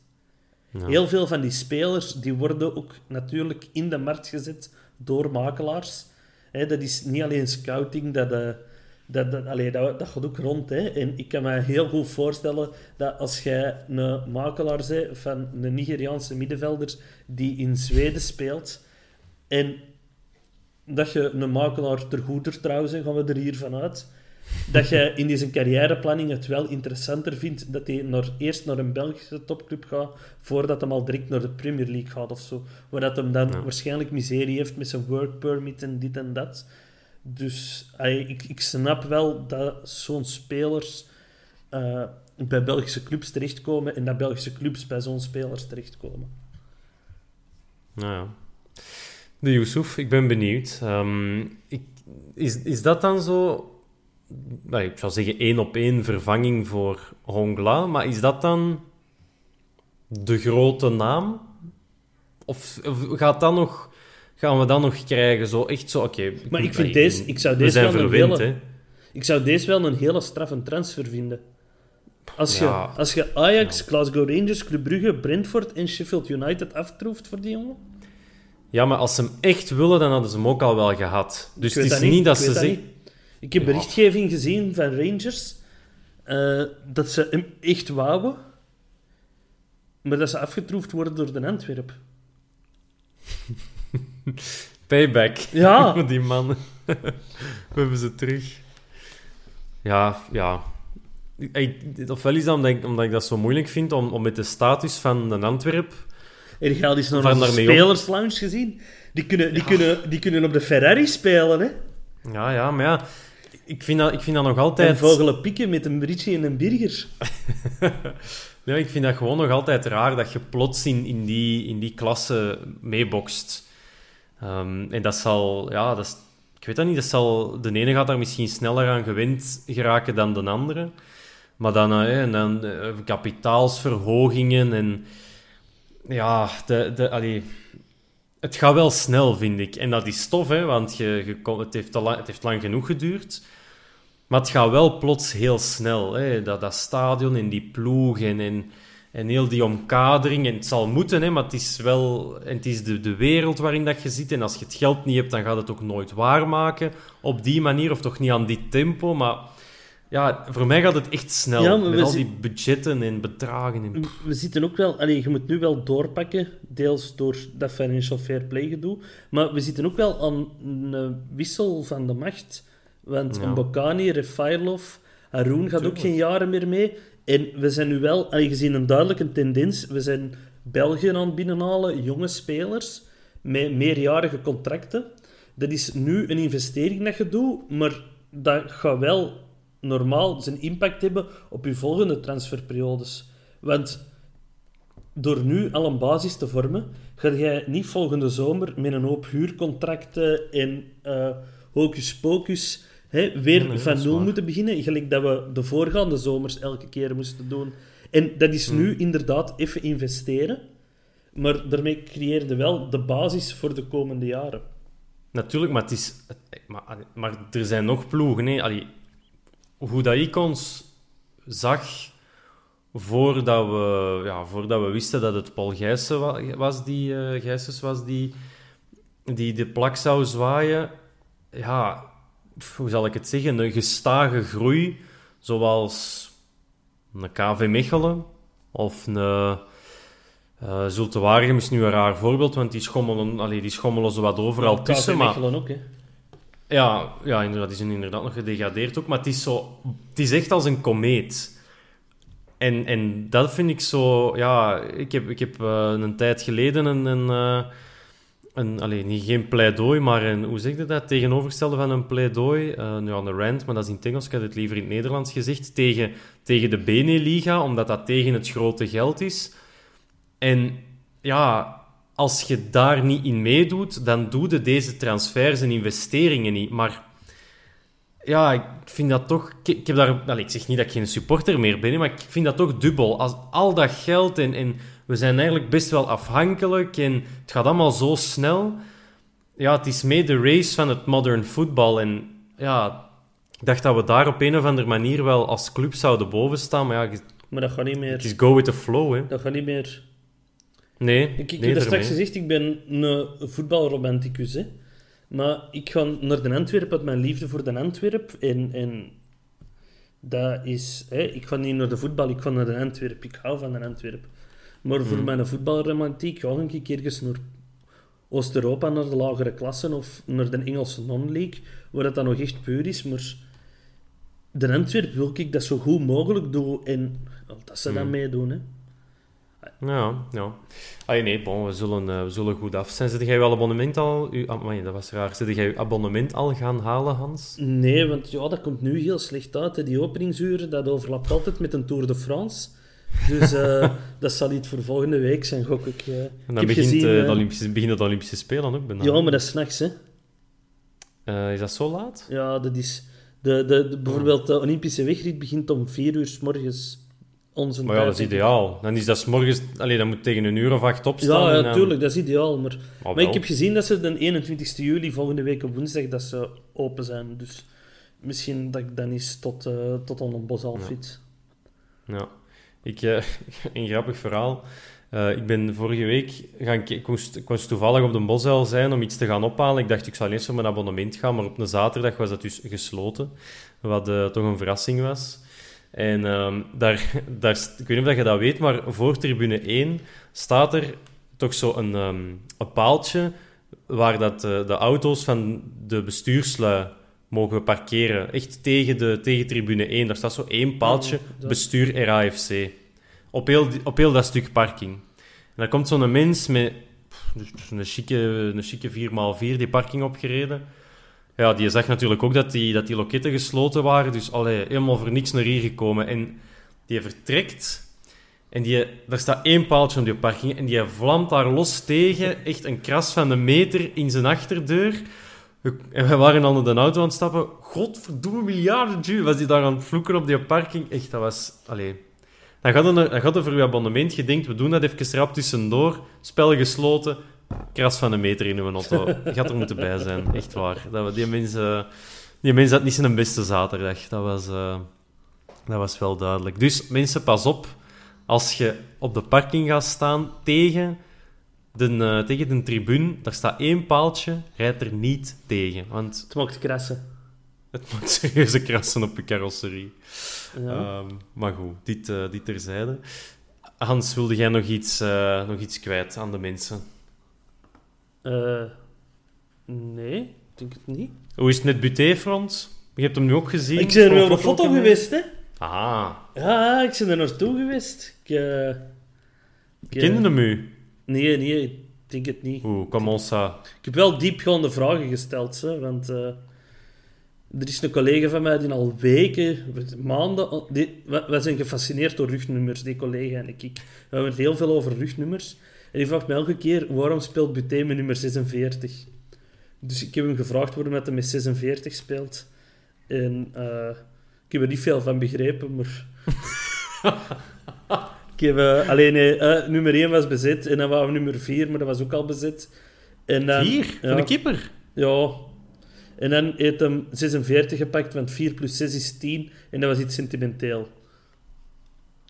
Ja. Heel veel van die spelers die worden ook natuurlijk in de markt gezet door makelaars. Dat is niet alleen scouting, dat, eh, dat, dat, allee, dat, dat gaat ook rond. Hè. En ik kan me heel goed voorstellen dat als jij een makelaar bent van een Nigeriaanse middenvelder die in Zweden speelt, en dat je een makelaar ter goeder trouwens, gaan we er hier vanuit, dat je in deze carrièreplanning het wel interessanter vindt dat hij naar, eerst naar een Belgische topclub gaat, voordat hij al direct naar de Premier League gaat of zo. Waar dat hem dan Ja. waarschijnlijk miserie heeft met zijn work permit en dit en dat. Dus ik, ik snap wel dat zo'n spelers eh, bij Belgische clubs terechtkomen en dat Belgische clubs bij zo'n spelers terechtkomen. Nou ja. De Yusuf, ik ben benieuwd. Ehm, ik, is, is dat dan zo... Nou, ik zou zeggen één op één vervanging voor Hongla, maar is dat dan de grote naam? Of, of gaat dat nog, gaan we dat nog krijgen? Zo, echt zo, oké. Maar ik vind deze- ik zou we deze zijn wel een verwend, hele-. Ik zou deze wel een hele straffe transfer vinden. Als je, Ja. als je Ajax, Glasgow Rangers, Club Brugge, Brentford en Sheffield United aftroeft voor die jongen... Ja, maar als ze hem echt willen, dan hadden ze hem ook al wel gehad. Dus het is dat niet dat ze zeggen... Ik heb berichtgeving gezien van Rangers eh, dat ze hem echt wouden. Maar dat ze afgetroefd worden door de Antwerp. Payback. Ja. Die mannen. We hebben ze terug. Ja, ja. Ik, ofwel is dat omdat ik, omdat ik dat zo moeilijk vind om, om met de status van een Antwerp... En je had eens naar op. spelerslounge gezien. Die kunnen, die, kunnen, die kunnen op de Ferrari spelen, hè. Ja, ja, maar ja... Ik vind dat, ik vind dat nog En altijd... vogelen pikken met een bridge en een burger. Ja, ik vind dat gewoon nog altijd raar dat je plots in, in, die, in die klasse meebokst. Ehm, en dat zal, ja, dat is, ik weet dat niet, dat zal, de ene gaat daar misschien sneller aan gewend geraken dan de andere. Maar dan, eh, en dan eh, kapitaalsverhogingen en ja, de, de, allee, het gaat wel snel, vind ik. En dat is tof, hè, want je, je het, heeft lang, het heeft lang genoeg geduurd. Maar het gaat wel plots heel snel. Hè? Dat, dat stadion en die ploeg en, en, en heel die omkadering. En het zal moeten, hè, maar het is wel en het is de, de wereld waarin dat je zit. En als je het geld niet hebt, dan gaat het ook nooit waarmaken. Op die manier, of toch niet aan die tempo. Maar ja, voor mij gaat het echt snel. Ja, met al die budgetten en bedragen. En, We zitten ook wel... Allee, je moet nu wel doorpakken, deels door dat financial fair play gedoe. Maar we zitten ook wel aan een wissel van de macht. Want Ja. een Bocani, Refailov, Haroun gaat ook geen jaren meer mee. En we zijn nu wel... Allee, gezien een duidelijke tendens. We zijn België aan het binnenhalen, jonge spelers, met meerjarige contracten. Dat is nu een investering dat je doet, maar dat gaat wel normaal zijn impact hebben op je volgende transferperiodes. Want door nu al een basis te vormen, ga jij niet volgende zomer met een hoop huurcontracten en eh hocus pocus hè, weer Nee, van nul moeten beginnen, gelijk dat we de voorgaande zomers elke keer moesten doen. En dat is nu inderdaad even investeren, maar daarmee creëer je wel de basis voor de komende jaren. Natuurlijk, maar, het is, maar, maar er zijn nog ploegen. Hè. Allee, hoe dat ik ons zag voordat we, ja, voordat we wisten dat het Paul Gijssen wa- was die, Gijsens was die, die de plak zou zwaaien. Ja, hoe zal ik het zeggen? Een gestage groei, zoals een KV Mechelen of een... eh Zulte Waregem is nu een raar voorbeeld, want die schommelen, allee, die schommelen zo wat overal tussen. Maar, Mechelen ook, hè. ja, ja, inderdaad, die zijn inderdaad nog gedegradeerd ook. Maar het is, zo, het is echt als een komeet. En, en dat vind ik zo... Ja, ik heb, ik heb eh, een tijd geleden een... een, niet geen pleidooi, maar een, hoe zeg je dat? Tegenovergestelde van een pleidooi. eh nu aan de rant, maar dat is in het Engels. Ik had het liever in het Nederlands gezegd. Tegen, tegen de Beneliga, omdat dat tegen het grote geld is. En ja, als je daar niet in meedoet, dan doe je deze transfers en investeringen niet. Maar ja, ik vind dat toch... Ik, heb daar, ik zeg niet dat ik geen supporter meer ben, maar ik vind dat toch dubbel. Als al dat geld en, en we zijn eigenlijk best wel afhankelijk en het gaat allemaal zo snel. Ja, het is mee de race van het modern football. En ja, ik dacht dat we daar op een of andere manier wel als club zouden boven staan. Maar ja, Maar dat gaat niet meer... het is go with the flow, hè. Dat gaat niet meer... Nee, Ik, ik nee, heb er straks gezegd, ik ben een voetbalromanticus. Hè. Maar ik ga naar de Antwerp uit mijn liefde voor de Antwerp. En, en dat is... Hè, ik ga niet naar de voetbal, ik ga naar de Antwerp. Ik hou van de Antwerp. Maar voor mijn voetbalromantiek ga ik een keer naar Oost-Europa, naar de lagere klassen of naar de Engelse non-league, waar dat dan nog echt puur is. Maar de Antwerp wil ik dat zo goed mogelijk doen en dat ze dan meedoen. Hè. Ja, ja. Ah, nee, bon, we zullen, eh, we zullen goed af zijn. Zit jij uw abonnement al... Uw, ah, amai, dat was raar. Zit jij uw abonnement al gaan halen, Hans? Nee, want ja, dat komt nu heel slecht uit. Hè. Die openingsuren, dat overlapt altijd met een Tour de France. Dus eh, dat zal iets voor volgende week zijn, gok ik. eh. En dan begint, gezien, eh, de Olympische, beginnen de Olympische Spelen ook bijna. Ja, maar dat is s'nachts, hè. Is dat zo laat? Ja, dat is... De, de, de- bijvoorbeeld de Olympische wegrit begint om vier uur s morgens onze Maar ja, dat is ideaal. Dan is dat 's morgens... Allee, dan moet tegen een uur of acht opstaan. Ja, en ja, dan- tuurlijk, dat is ideaal. Maar, Ah, maar ik heb gezien dat ze de 21 juli, volgende week op woensdag, dat ze open zijn. Dus misschien dat ik dan eens tot, tot aan een bos al fiets. Ja. Ik, eh, een grappig verhaal. Eh, ik ben vorige week gaan... Ik toevallig op de Bosuil zijn om iets te gaan ophalen. Ik dacht, ik zou eens voor mijn abonnement gaan, maar op een zaterdag was dat dus gesloten. Wat eh, toch een verrassing was. En ehm, daar, daar, ik weet niet of je dat weet, maar voor tribune 1 staat er toch zo een, ehm, een paaltje waar dat, de auto's van de bestuurslui mogen parkeren. Echt tegen, de, tegen tribune 1. Daar staat zo één paaltje, bestuur RAFC. Op heel, op heel dat stuk parking. En dan komt zo'n mens met een chique, een chique 4x4 die parking opgereden. Ja, die zag natuurlijk ook dat die, dat die loketten gesloten waren. Dus allee, helemaal voor niks naar hier gekomen. En die vertrekt. En die, daar staat één paaltje op die parking. En die vlamt daar los tegen. Echt een kras van een meter in zijn achterdeur. En we waren dan de auto aan het stappen. Godverdomme miljarden. Was die daar aan het vloeken op die parking. Echt, dat was... Allee. Dan gaat, er, dan gaat er voor je abonnement. Je denkt, we doen dat even rap tussendoor. Spel gesloten. Kras van een meter in uw auto. Je gaat er moeten bij zijn. Echt waar. Dat, we- die mensen... Die mensen had niet zijn beste zaterdag. Dat was, eh, dat was wel duidelijk. Dus mensen, pas op. Als je op de parking gaat staan tegen de, eh, tegen de tribune, daar staat één paaltje, rijd er niet tegen. Want Het mocht krassen. het maakt serieuze krassen op je carrosserie. Ja. Ehm, maar goed, dit, eh, dit terzijde. Hans, wilde jij nog iets, eh, nog iets kwijt aan de mensen? Nee, ik denk het niet. Hoe is het met Butéfront? Je hebt hem nu ook gezien. Ik ben er op de foto geweest, hè? Ah, Ja, ik ben er naartoe geweest. Ik, ik, kende hem u? Nee, nee, ik denk het niet. Oeh, comment ça? Ik heb wel diepgaande vragen gesteld, hè, want eh, er is een collega van mij die al weken, maanden... Die, wij, wij zijn gefascineerd door rugnummers, die collega en ik. We hebben het heel veel over rugnummers. En die vraagt me elke keer, waarom speelt Buté met nummer 46? Dus ik heb hem gevraagd waarom hij met 46 speelt. En eh, ik heb er niet veel van begrepen, maar... ik heb... eh, alleen, eh, nummer 1 was bezet en dan waren we nummer 4, maar dat was ook al bezet. En dan- Vier? ja. Van de keeper? ja. En dan heeft hem 46 gepakt, want 4 plus 6 is 10. En dat was iets sentimenteel.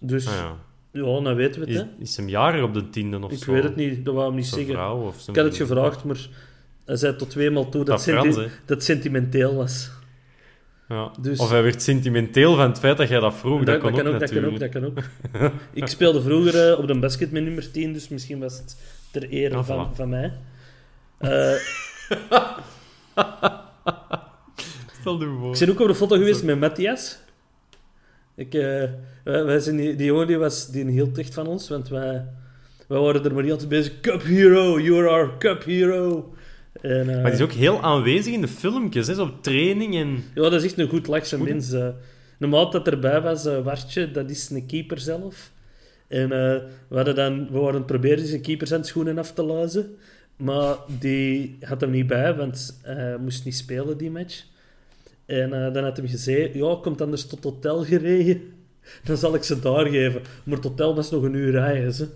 Dus, Ah, ja. ja. dan weten we het, Is, hè. is hem jarig op de tiende of Ik zo? weet het niet, dat wou hem niet Zijn zeggen. vrouw of Ik had het gevraagd, maar hij zei tot tweemaal toe dat, Dat senti- Frans, hè? dat het sentimenteel was. Ja. Dus- Of hij werd sentimenteel van het feit dat jij dat vroeg. Dat, kan, ook, dat kan ook, natuurlijk. dat kan ook. ik speelde vroeger eh, op de basket met nummer 10, dus misschien was het ter ere Ah, van, voilà. van mij. Eh, Stel je voor. Ik ben ook op de foto geweest met Matthias. Ik, eh, wij, wij zijn die, die jongen die, was, die hield echt van ons, want wij, wij waren er maar niet altijd bezig. Cup hero, you're our cup hero. En, eh, Maar die is ook heel aanwezig in de filmpjes, hè, zo op training en... Ja, dat is echt een goed lachse mens. eh. de maat dat erbij was, eh Wartje, dat is een keeper zelf. En eh, we, hadden dan, we waren aan het proberen zijn keepershandschoenen af te luizen. Maar die had hem niet bij, want hij moest niet spelen die match. En eh, dan had hij gezegd, ja, komt anders tot hotel gereden. Dan zal ik ze daar geven. Maar het hotel was nog een uur rijden.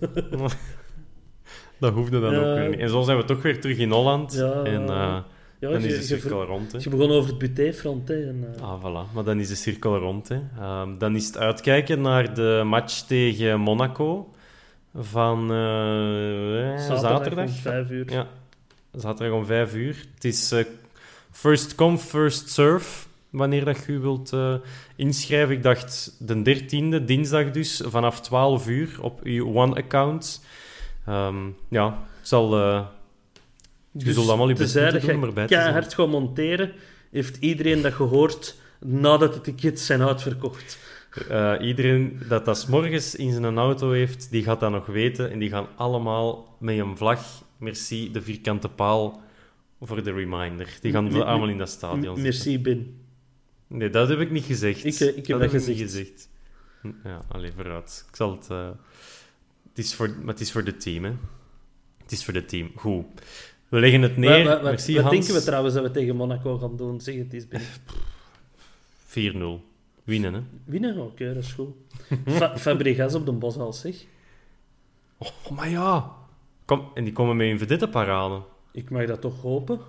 Dat hoefde dan ook weer niet. En zo zijn we toch weer terug in Holland. Ja. en eh, Ja, dan je- is de cirkel rond, hè. Je begon over het butéfront, hè. En, eh, Ah, voilà. Maar dan is de cirkel rond, hè. Ehm, dan is het uitkijken naar de match tegen Monaco van eh, eh, zaterdag. om vijf uur. Ja, zaterdag om vijf uur. Het is first come, first serve, wanneer dat je wilt inschrijven. Ik dacht de 13e, dinsdag dus, vanaf 12 uur op uw One-account. Ehm, ja, ik zal... eh, je zult allemaal je best moeten doen om je erbij te zijn. keihard gaat monteren, heeft iedereen dat gehoord nadat de tickets zijn uitverkocht. Eh, iedereen dat dat morgens in zijn auto heeft, die gaat dat nog weten. En die gaan allemaal met een vlag, merci, de vierkante paal, voor de reminder. Die gaan allemaal in dat stadion zitten. Merci, Ben. Nee, dat heb ik niet gezegd. Ik, eh, ik heb dat niet gezegd. gezegd. Hm, Ja, alleen vooruit. Ik zal het... het, is voor, maar het is voor het team, hè. Het is voor het team. Goed. We leggen het neer. Wat, wat, wat, Merci, wat Hans. denken we trouwens dat we tegen Monaco gaan doen? Zeg het eens, Ben. 4-0. Winnen, hè. Winnen? Oké, dat is goed. Fa Fabregas op de Boshals, zeg. Oh, maar ja. Kom, en die komen met een vedette parade. Ik mag dat toch hopen.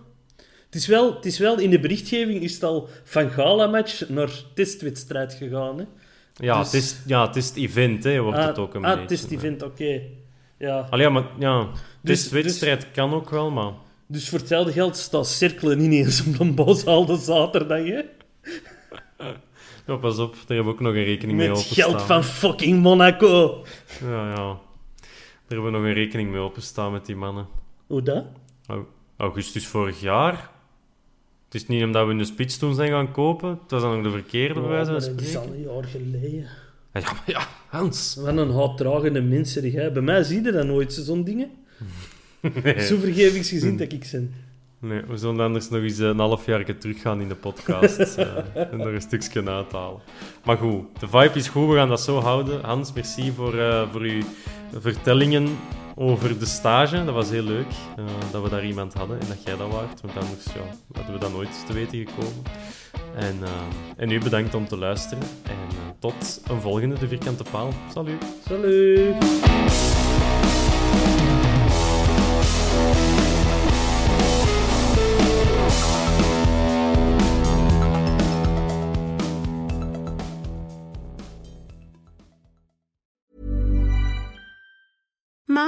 Het is wel, het is wel in de berichtgeving is het al van gala-match naar testwedstrijd gegaan, hè. Ja, Dus- het is, ja, het is het event, hè, wordt ah, het ook een ah, beetje. het is het event, oké. Ja. Allee, maar ja, Dus- testwedstrijd kan ook wel, maar... Dus voor hetzelfde geld staat cirkelen niet eens op de Boshal de zaterdag, hè. Ja, pas op, daar hebben we ook nog een rekening mee Met openstaan. geld van fucking Monaco. Ja, ja. Daar hebben we nog een rekening mee openstaan met die mannen. Hoe dat? Au- Augustus vorig jaar. Het is niet omdat we een spits toen zijn gaan kopen. Het was dan nog de verkeerde, wijze van dat is al een jaar geleden. Ja, maar ja, Hans. Wat een haatdragende mens zeg jij. Bij mij zie je dat nooit, zo'n dingen. Zo vergevingsgezind dat ik ben. Nee, we zullen anders nog eens eh, een half jaar teruggaan in de podcast eh, en er een stukje uithalen. Maar goed, de vibe is goed, we gaan dat zo houden. Hans, merci voor, eh, voor uw vertellingen over de stage. Dat was heel leuk eh, dat we daar iemand hadden en dat jij dat waart, want anders ja, hadden we dat nooit te weten gekomen. En, eh, en u bedankt om te luisteren en eh, tot een volgende De Vierkante Paal. Salut! Salut.